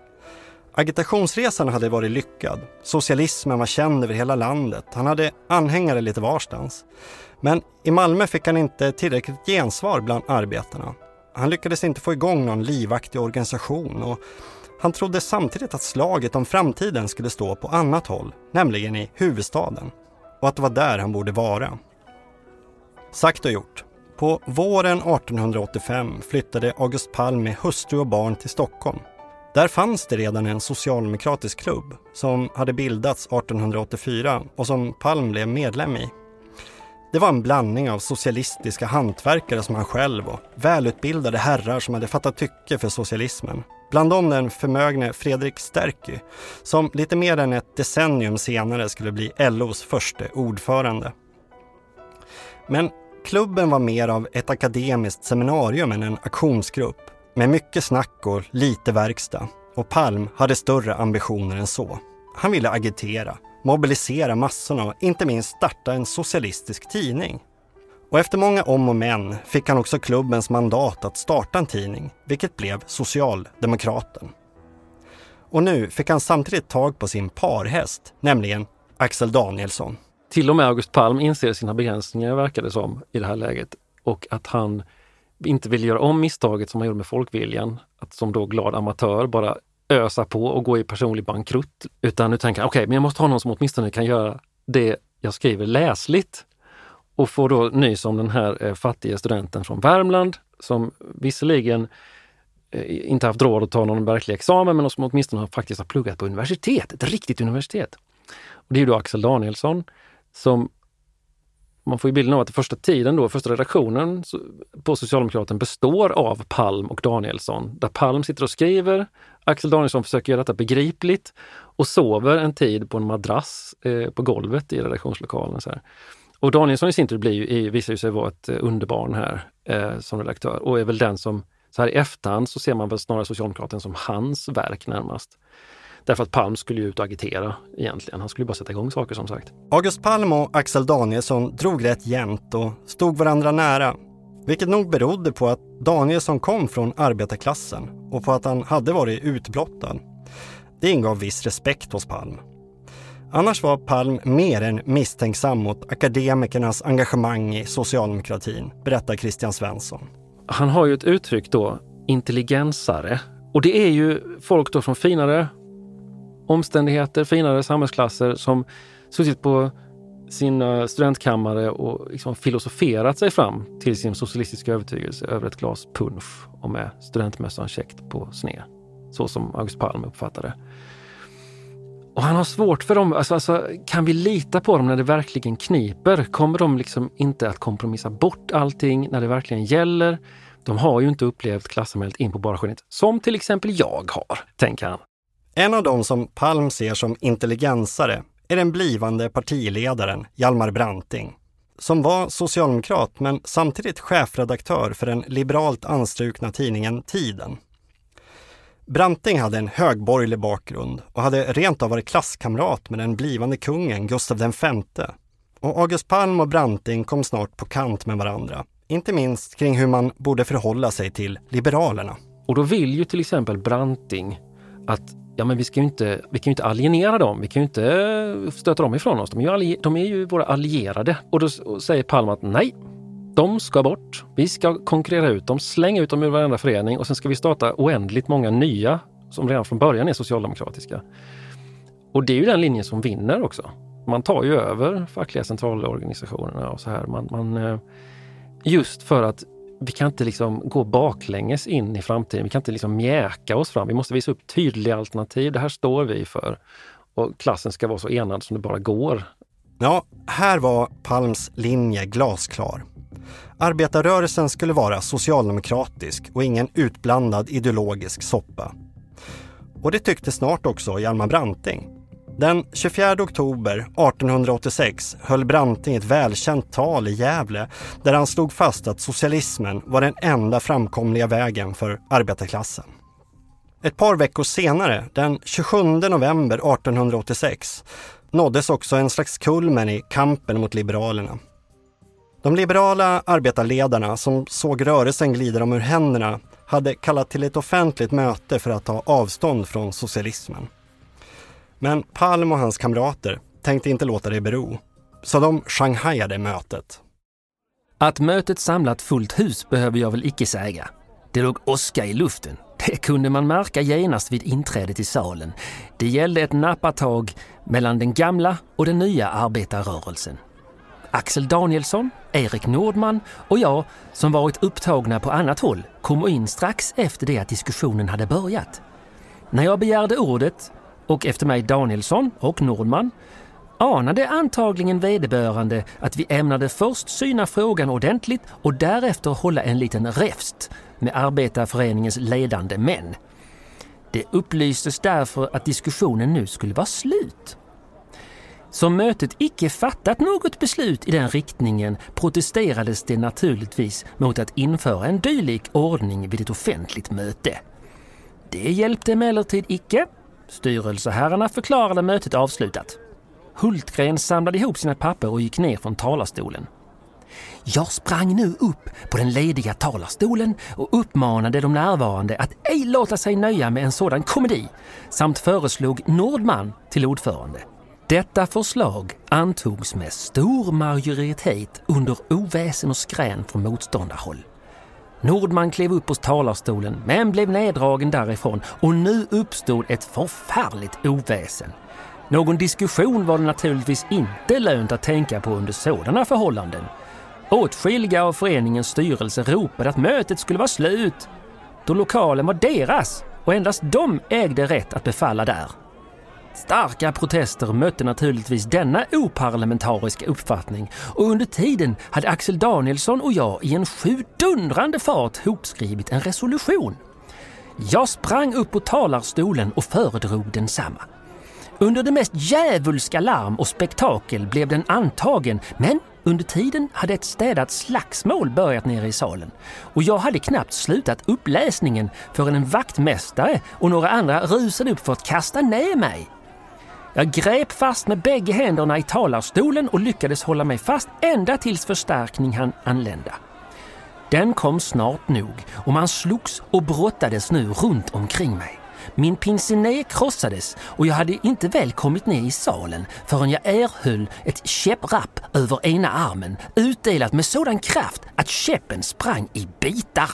Agitationsresan hade varit lyckad. Socialismen var känd över hela landet. Han hade anhängare lite varstans. Men i Malmö fick han inte tillräckligt gensvar bland arbetarna. Han lyckades inte få igång någon livaktig organisation och han trodde samtidigt att slaget om framtiden skulle stå på annat håll, nämligen i huvudstaden. Och att det var där han borde vara. Sagt och gjort. På våren 1885 flyttade August Palm med hustru och barn till Stockholm. Där fanns det redan en socialdemokratisk klubb som hade bildats 1884 och som Palm blev medlem i. Det var en blandning av socialistiska hantverkare som han själv och välutbildade herrar som hade fattat tycke för socialismen. Bland dem den förmögne Fredrik Sterky som lite mer än ett decennium senare skulle bli LOs första ordförande. Men klubben var mer av ett akademiskt seminarium än en aktionsgrupp med mycket snack och lite verkstad. Och Palm hade större ambitioner än så. Han ville agitera, mobilisera massorna och inte minst starta en socialistisk tidning. Och efter många om och men fick han också klubbens mandat att starta en tidning, vilket blev Socialdemokraten. Och nu fick han samtidigt tag på sin parhäst, nämligen Axel Danielsson. Till och med August Palm inser sina begränsningar, verkar det som, i det här läget. Och att han inte vill göra om misstaget som man gjorde med Folkviljan, att som då glad amatör bara ösa på och gå i personlig bankrutt. Utan nu tänker han, okej, okay, men jag måste ha någon som åtminstone kan göra det jag skriver läsligt. Och får då nys om den här eh, fattiga studenten från Värmland som visserligen eh, inte haft råd att ta någon verklig examen men som åtminstone faktiskt har pluggat på universitet, ett riktigt universitet. Och det är då Axel Danielsson som man får ju bilden av att första tiden då, första redaktionen på Socialdemokraten består av Palm och Danielsson. Där Palm sitter och skriver, Axel Danielsson försöker göra detta begripligt och sover en tid på en madrass eh, på golvet i redaktionslokalen. Så här. Och Danielsson i sin tur blir ju, visar sig vara ett eh, underbarn här eh, som redaktör och är väl den som, så här i efterhand så ser man väl snarare Socialdemokraten som hans verk närmast. Därför att Palm skulle ju ut och agitera egentligen. Han skulle bara sätta igång saker som sagt. August Palm och Axel Danielsson drog rätt jämnt och stod varandra nära. Vilket nog berodde på att Danielsson kom från arbetarklassen och på att han hade varit utblottad. Det ingav viss respekt hos Palm. Annars var Palm mer än misstänksam mot akademikernas engagemang i socialdemokratin, berättar Christian Svensson. Han har ju ett uttryck då, intelligensare. Och det är ju folk då från finare omständigheter, finare samhällsklasser som suttit på sina eh, studentkammare och liksom filosoferat sig fram till sin socialistiska övertygelse över ett glas punsch och med studentmössan käckt på sned. Så som August Palm uppfattade det. Och han har svårt för dem. Alltså, alltså, kan vi lita på dem när det verkligen kniper? Kommer de liksom inte att kompromissa bort allting när det verkligen gäller? De har ju inte upplevt klassamhället in på bara skinnet, som till exempel jag har, tänker han. En av dem som Palm ser som intelligensare är den blivande partiledaren Hjalmar Branting, som var socialdemokrat men samtidigt chefredaktör för den liberalt anstrukna tidningen Tiden. Branting hade en högborgerlig bakgrund och hade rent av varit klasskamrat med den blivande kungen Gustav V. Och August Palm och Branting kom snart på kant med varandra, inte minst kring hur man borde förhålla sig till Liberalerna. Och då vill ju till exempel Branting att ja, men vi, ska ju inte, vi kan ju inte alienera dem, vi kan ju inte eh, stöta dem ifrån oss. De är ju, de är ju våra allierade. Och då säger Palme att nej, de ska bort. Vi ska konkurrera ut dem, slänga ut dem ur varenda förening och sen ska vi starta oändligt många nya som redan från början är socialdemokratiska. Och det är ju den linjen som vinner också. Man tar ju över fackliga centralorganisationerna och så här. Man, man, eh, just för att vi kan inte liksom gå baklänges in i framtiden. Vi kan inte liksom mjäka oss fram. Vi måste visa upp tydliga alternativ. Det här står vi för. Och klassen ska vara så enad som det bara går. Ja, här var Palms linje glasklar. Arbetarrörelsen skulle vara socialdemokratisk och ingen utblandad ideologisk soppa. Och det tyckte snart också Hjalmar Branting. Den 24 oktober 1886 höll Branting ett välkänt tal i Gävle där han slog fast att socialismen var den enda framkomliga vägen för arbetarklassen. Ett par veckor senare, den 27 november 1886, nåddes också en slags kulmen i kampen mot Liberalerna. De liberala arbetarledarna som såg rörelsen glida dem ur händerna hade kallat till ett offentligt möte för att ta avstånd från socialismen. Men Palm och hans kamrater tänkte inte låta det bero, så de shanghajade mötet. Att mötet samlat fullt hus behöver jag väl icke säga. Det låg åska i luften. Det kunde man märka genast vid inträdet i salen. Det gällde ett nappatag mellan den gamla och den nya arbetarrörelsen. Axel Danielsson, Erik Nordman och jag, som varit upptagna på annat håll, kom in strax efter det att diskussionen hade börjat. När jag begärde ordet, och efter mig Danielsson och Nordman, anade antagligen vederbörande att vi ämnade först syna frågan ordentligt och därefter hålla en liten räfst med arbetarföreningens ledande män. Det upplystes därför att diskussionen nu skulle vara slut. Som mötet icke fattat något beslut i den riktningen protesterades det naturligtvis mot att införa en dylik ordning vid ett offentligt möte. Det hjälpte emellertid icke. Styrelseherrarna förklarade mötet avslutat. Hultgren samlade ihop sina papper och gick ner från talarstolen. Jag sprang nu upp på den lediga talarstolen och uppmanade de närvarande att ej låta sig nöja med en sådan komedi samt föreslog Nordman till ordförande. Detta förslag antogs med stor majoritet under oväsen och skrän från motståndarhåll. Nordman klev upp på talarstolen men blev neddragen därifrån och nu uppstod ett förfärligt oväsen. Någon diskussion var det naturligtvis inte lönt att tänka på under sådana förhållanden. Åtskilliga av föreningens styrelse ropade att mötet skulle vara slut då lokalen var deras och endast de ägde rätt att befalla där. Starka protester mötte naturligtvis denna oparlamentariska uppfattning och under tiden hade Axel Danielsson och jag i en sjudundrande fart hopskrivit en resolution. Jag sprang upp på talarstolen och föredrog densamma. Under det mest djävulska larm och spektakel blev den antagen men Under tiden hade ett städat slagsmål börjat nere i salen och jag hade knappt slutat uppläsningen förrän en vaktmästare och några andra rusade upp för att kasta ner mig. Jag grep fast med bägge händerna i talarstolen och lyckades hålla mig fast ända tills förstärkning hann anlända. Den kom snart nog och man slogs och brottades nu runt omkring mig. Min pinciné krossades och jag hade inte väl kommit ner i salen förrän jag erhöll ett käpprapp över ena armen utdelat med sådan kraft att käppen sprang i bitar.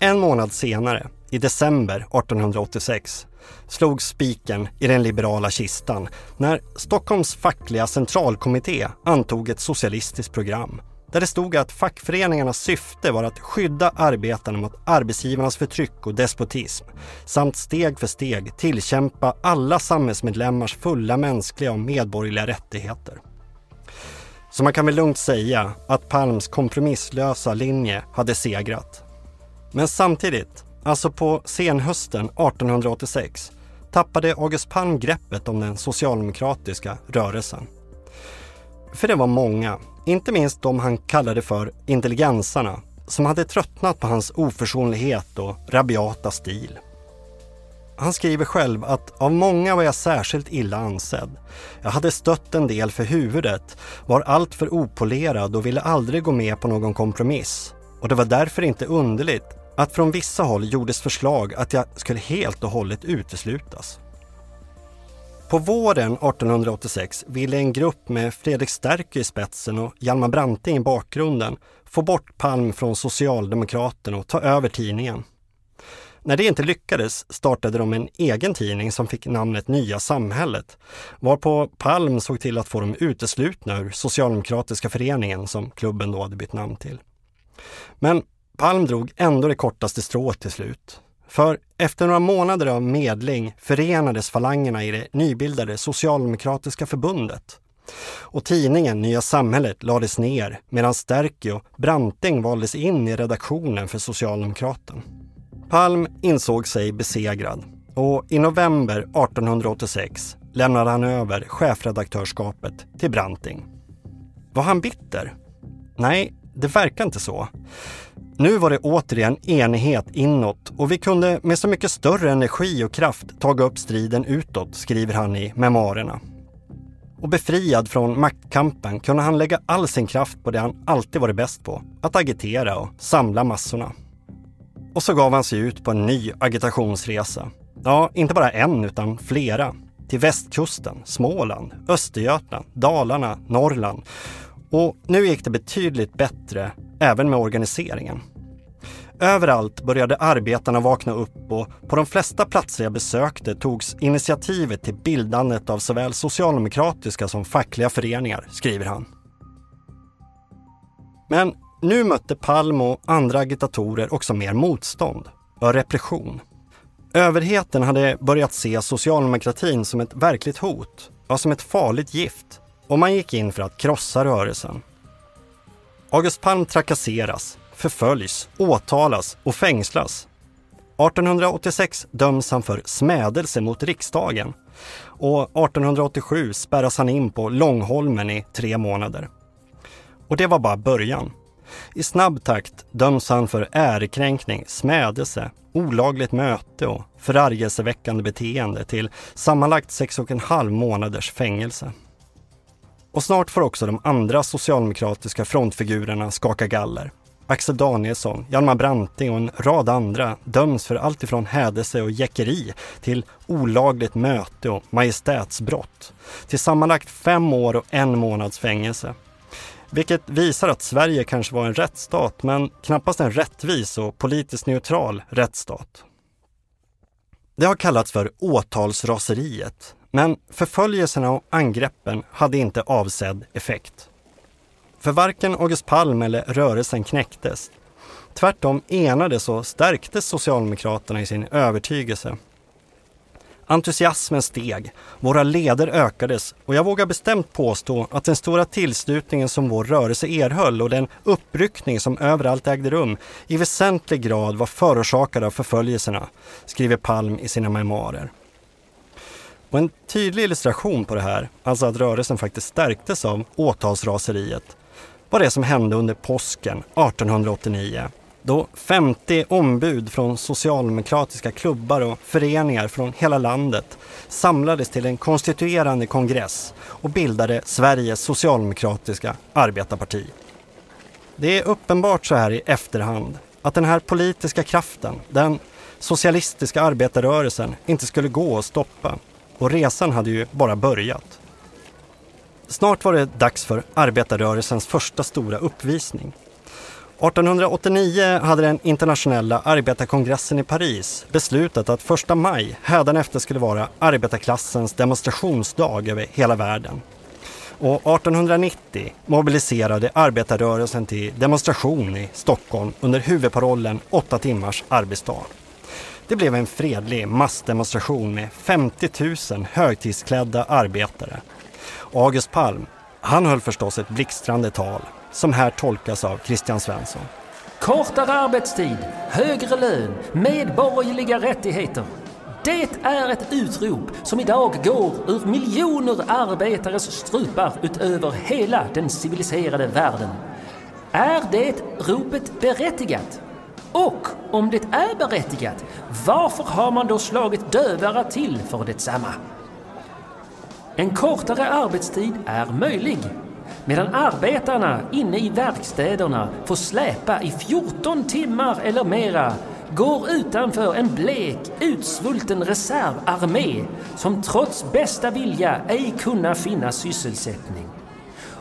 En månad senare, i december 1886, slog spiken i den liberala kistan när Stockholms fackliga centralkommitté antog ett socialistiskt program där det stod att fackföreningarnas syfte var att skydda arbetarna mot arbetsgivarnas förtryck och despotism samt steg för steg tillkämpa alla samhällsmedlemmars fulla mänskliga och medborgerliga rättigheter. Så man kan väl lugnt säga att Palms kompromisslösa linje hade segrat. Men samtidigt, alltså på senhösten 1886, tappade August Palm greppet om den socialdemokratiska rörelsen. För det var många, inte minst de han kallade för intelligensarna, som hade tröttnat på hans oförsonlighet och rabiata stil. Han skriver själv att av många var jag särskilt illa ansedd. Jag hade stött en del för huvudet, var alltför opolerad och ville aldrig gå med på någon kompromiss. Och det var därför inte underligt att från vissa håll gjordes förslag att jag skulle helt och hållet uteslutas. På våren 1886 ville en grupp med Fredrik Sterky i spetsen och Hjalmar Branting i bakgrunden få bort Palm från Socialdemokraterna och ta över tidningen. När det inte lyckades startade de en egen tidning som fick namnet Nya Samhället, varpå Palm såg till att få dem uteslutna ur Socialdemokratiska föreningen som klubben då hade bytt namn till. Men Palm drog ändå det kortaste strået till slut. För efter några månader av medling förenades falangerna i det nybildade Socialdemokratiska förbundet. Och tidningen Nya Samhället lades ner medan Sterkio och Branting valdes in i redaktionen för Socialdemokraten. Palm insåg sig besegrad och i november 1886 lämnade han över chefredaktörskapet till Branting. Var han bitter? Nej, det verkar inte så. Nu var det återigen enighet inåt och vi kunde med så mycket större energi och kraft taga upp striden utåt, skriver han i memoarerna. Och befriad från maktkampen kunde han lägga all sin kraft på det han alltid varit bäst på, att agitera och samla massorna. Och så gav han sig ut på en ny agitationsresa. Ja, inte bara en utan flera. Till västkusten, Småland, Östergötland, Dalarna, Norrland. Och nu gick det betydligt bättre även med organiseringen. Överallt började arbetarna vakna upp och på de flesta platser jag besökte togs initiativet till bildandet av såväl socialdemokratiska som fackliga föreningar, skriver han. Men nu mötte Palm och andra agitatorer också mer motstånd och repression. Överheten hade börjat se socialdemokratin som ett verkligt hot, ja som ett farligt gift och man gick in för att krossa rörelsen. August Palm trakasseras, förföljs, åtalas och fängslas. 1886 döms han för smädelse mot riksdagen och 1887 spärras han in på Långholmen i tre månader. Och det var bara början. I snabb takt döms han för ärekränkning, smädelse, olagligt möte och förargelseväckande beteende till sammanlagt sex och en halv månaders fängelse. Och snart får också de andra socialdemokratiska frontfigurerna skaka galler. Axel Danielsson, Hjalmar Branting och en rad andra döms för allt ifrån hädelse och jäckeri till olagligt möte och majestätsbrott. Till sammanlagt fem år och en månads fängelse. Vilket visar att Sverige kanske var en rättsstat, men knappast en rättvis och politiskt neutral rättsstat. Det har kallats för åtalsraseriet, men förföljelserna och angreppen hade inte avsedd effekt. För varken August Palm eller rörelsen knäcktes. Tvärtom enades och stärktes Socialdemokraterna i sin övertygelse. Entusiasmen steg, våra leder ökades och jag vågar bestämt påstå att den stora tillslutningen som vår rörelse erhöll och den uppryckning som överallt ägde rum i väsentlig grad var förorsakad av förföljelserna, skriver Palm i sina memoarer. Och en tydlig illustration på det här, alltså att rörelsen faktiskt stärktes av åtalsraseriet, var det som hände under påsken 1889 då 50 ombud från socialdemokratiska klubbar och föreningar från hela landet samlades till en konstituerande kongress och bildade Sveriges socialdemokratiska arbetarparti. Det är uppenbart så här i efterhand att den här politiska kraften, den socialistiska arbetarrörelsen, inte skulle gå att stoppa. Och resan hade ju bara börjat. Snart var det dags för arbetarrörelsens första stora uppvisning. 1889 hade den internationella arbetarkongressen i Paris beslutat att första maj hädanefter skulle vara arbetarklassens demonstrationsdag över hela världen. Och 1890 mobiliserade arbetarrörelsen till demonstration i Stockholm under huvudparollen åtta timmars arbetsdag. Det blev en fredlig massdemonstration med 50 000 högtidsklädda arbetare. August Palm, han höll förstås ett blixtrande tal som här tolkas av Christian Svensson. Kortare arbetstid, högre lön, medborgerliga rättigheter. Det är ett utrop som idag går ur miljoner arbetares strupar utöver hela den civiliserade världen. Är det ropet berättigat? Och om det är berättigat, varför har man då slagit dövare till för detsamma? En kortare arbetstid är möjlig medan arbetarna inne i verkstäderna får släpa i 14 timmar eller mera går utanför en blek, utsvulten reservarmé som trots bästa vilja ej kunna finna sysselsättning.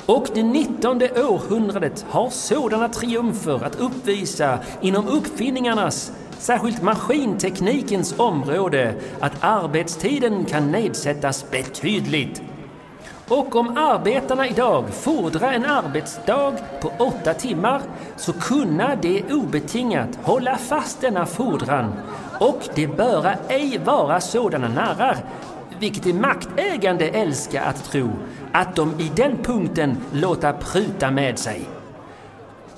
Och det 19 århundradet har sådana triumfer att uppvisa inom uppfinningarnas, särskilt maskinteknikens område, att arbetstiden kan nedsättas betydligt. Och om arbetarna idag fordrar en arbetsdag på åtta timmar så kunna de obetingat hålla fast denna fordran och det böra ej vara sådana narrar vilket de maktägande älskar att tro, att de i den punkten låta pruta med sig.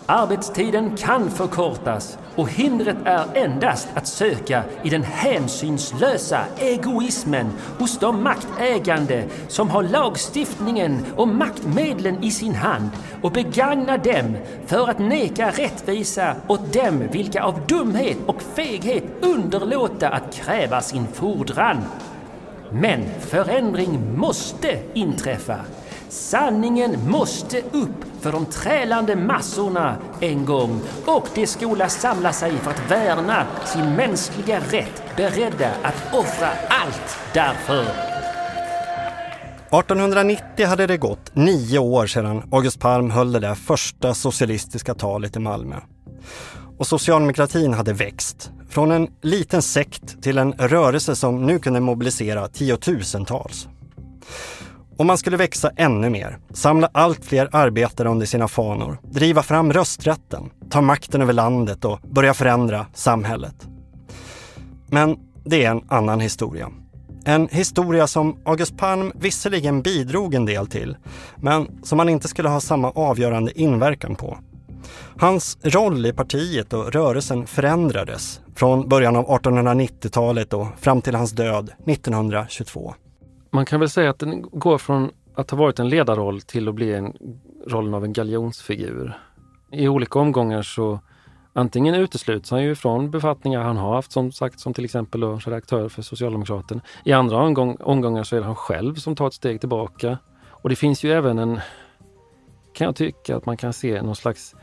Arbetstiden kan förkortas och hindret är endast att söka i den hänsynslösa egoismen hos de maktägande som har lagstiftningen och maktmedlen i sin hand och begagna dem för att neka rättvisa åt dem vilka av dumhet och feghet underlåta att kräva sin fordran. Men förändring måste inträffa. Sanningen måste upp för de trälande massorna en gång och de skola samla sig för att värna sin mänskliga rätt, beredda att offra allt därför. 1890 hade det gått nio år sedan August Palm höll det där första socialistiska talet i Malmö. Och socialdemokratin hade växt. Från en liten sekt till en rörelse som nu kunde mobilisera tiotusentals. Och man skulle växa ännu mer, samla allt fler arbetare under sina fanor, driva fram rösträtten, ta makten över landet och börja förändra samhället. Men det är en annan historia. En historia som August Palm visserligen bidrog en del till, men som han inte skulle ha samma avgörande inverkan på. Hans roll i partiet och rörelsen förändrades från början av 1890-talet och fram till hans död 1922 man kan väl säga att den går från att ha varit en ledarroll till att bli en, rollen av en galjonsfigur. I olika omgångar så antingen utesluts han ju från befattningar han har haft, som sagt som till exempel då, redaktör för Socialdemokraterna. I andra omgång, omgångar så är det han själv som tar ett steg tillbaka. Och det finns ju även en, kan jag tycka, att man kan se någon slags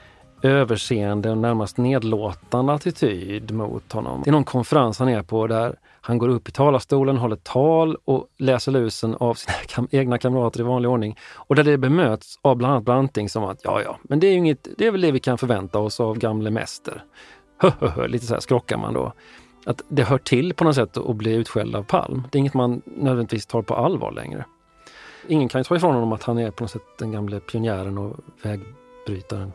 överseende och närmast nedlåtande attityd mot honom. Det är någon konferens han är på där han går upp i talarstolen, håller tal och läser lusen av sina kam egna kamrater i vanlig ordning. Och där det bemöts av bland annat Branting som att ja, ja, men det är, inget, det är väl det vi kan förvänta oss av gamle mäster. Lite så här skrockar man då. Att det hör till på något sätt att bli utskälld av Palm. Det är inget man nödvändigtvis tar på allvar längre. Ingen kan ju ta ifrån honom att han är på något sätt den gamle pionjären och vägbrytaren.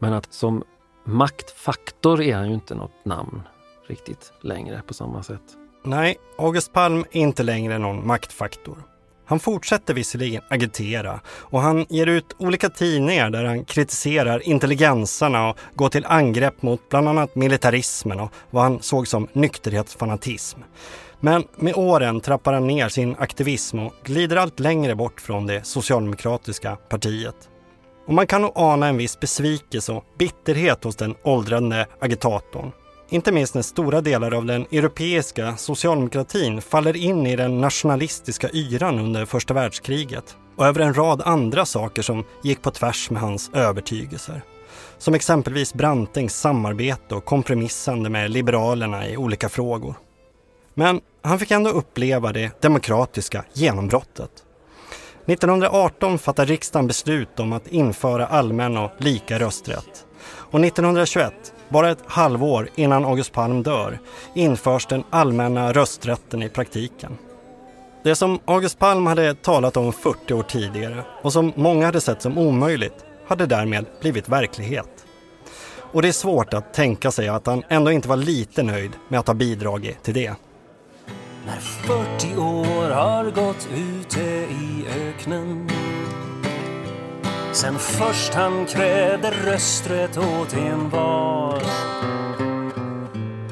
Men att som maktfaktor är han ju inte något namn riktigt längre på samma sätt. Nej, August Palm är inte längre någon maktfaktor. Han fortsätter visserligen agitera och han ger ut olika tidningar där han kritiserar intelligensarna och går till angrepp mot bland annat militarismen och vad han såg som nykterhetsfanatism. Men med åren trappar han ner sin aktivism och glider allt längre bort från det socialdemokratiska partiet. Och man kan nog ana en viss besvikelse och bitterhet hos den åldrande agitatorn. Inte minst när stora delar av den europeiska socialdemokratin faller in i den nationalistiska yran under första världskriget och över en rad andra saker som gick på tvärs med hans övertygelser. Som exempelvis Brantings samarbete och kompromissande med Liberalerna i olika frågor. Men han fick ändå uppleva det demokratiska genombrottet. 1918 fattar riksdagen beslut om att införa allmän och lika rösträtt. Och 1921, bara ett halvår innan August Palm dör, införs den allmänna rösträtten i praktiken. Det som August Palm hade talat om 40 år tidigare och som många hade sett som omöjligt hade därmed blivit verklighet. Och det är svårt att tänka sig att han ändå inte var lite nöjd med att ha bidragit till det. När 40 år har gått ute i öknen. Sen först han krävde rösträtt åt en var.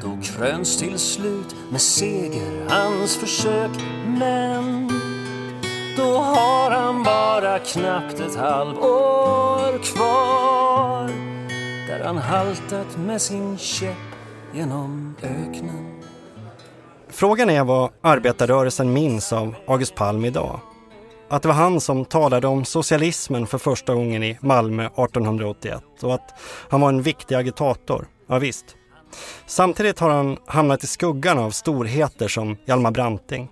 Då kröns till slut med seger hans försök Men då har han bara knappt ett halvår kvar Där han haltat med sin käpp genom öknen. Frågan är vad arbetarrörelsen minns av August Palm idag. Att det var han som talade om socialismen för första gången i Malmö 1881 och att han var en viktig agitator. Ja, visst. Samtidigt har han hamnat i skuggan av storheter som Hjalmar Branting.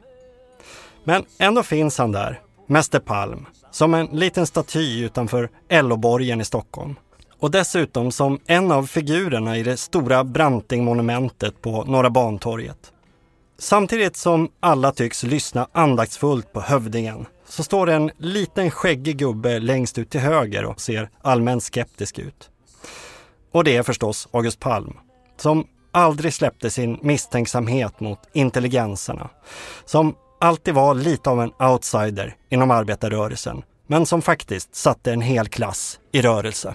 Men ändå finns han där, Mäster Palm, som en liten staty utanför LO-borgen i Stockholm. Och dessutom som en av figurerna i det stora Brantingmonumentet på Norra Bantorget. Samtidigt som alla tycks lyssna andaktsfullt på hövdingen så står en liten skäggig gubbe längst ut till höger och ser allmänt skeptisk ut. Och det är förstås August Palm, som aldrig släppte sin misstänksamhet mot intelligenserna. Som alltid var lite av en outsider inom arbetarrörelsen, men som faktiskt satte en hel klass i rörelse.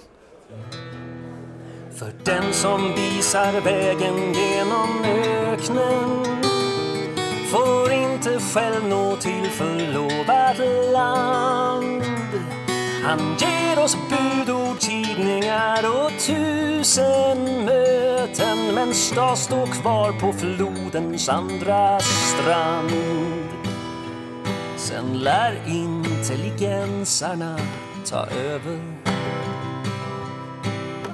För den som visar vägen genom öknen får inte själv nå till förlovat land. Han ger oss budord, tidningar och tusen möten men ska stå kvar på flodens andra strand. Sen lär intelligensarna ta över.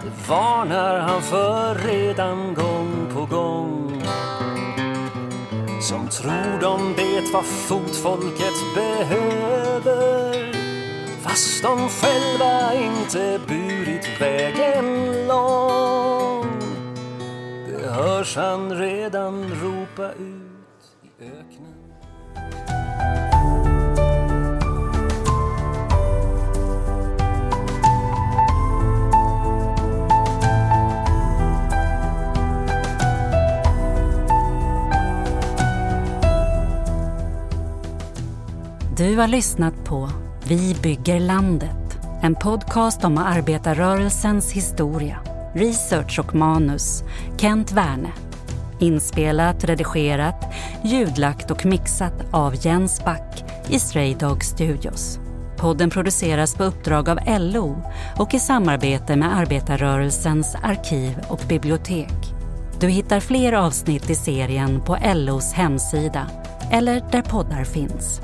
Det varnar han för redan gång på gång som tror de vet vad fotfolket behöver fast de själva inte burit vägen lång. Det hörs han redan ropa ut Du har lyssnat på Vi bygger landet. En podcast om arbetarrörelsens historia. Research och manus Kent Werne. Inspelat, redigerat, ljudlagt och mixat av Jens Back i Stray Dog Studios. Podden produceras på uppdrag av LO och i samarbete med arbetarrörelsens arkiv och bibliotek. Du hittar fler avsnitt i serien på LOs hemsida eller där poddar finns.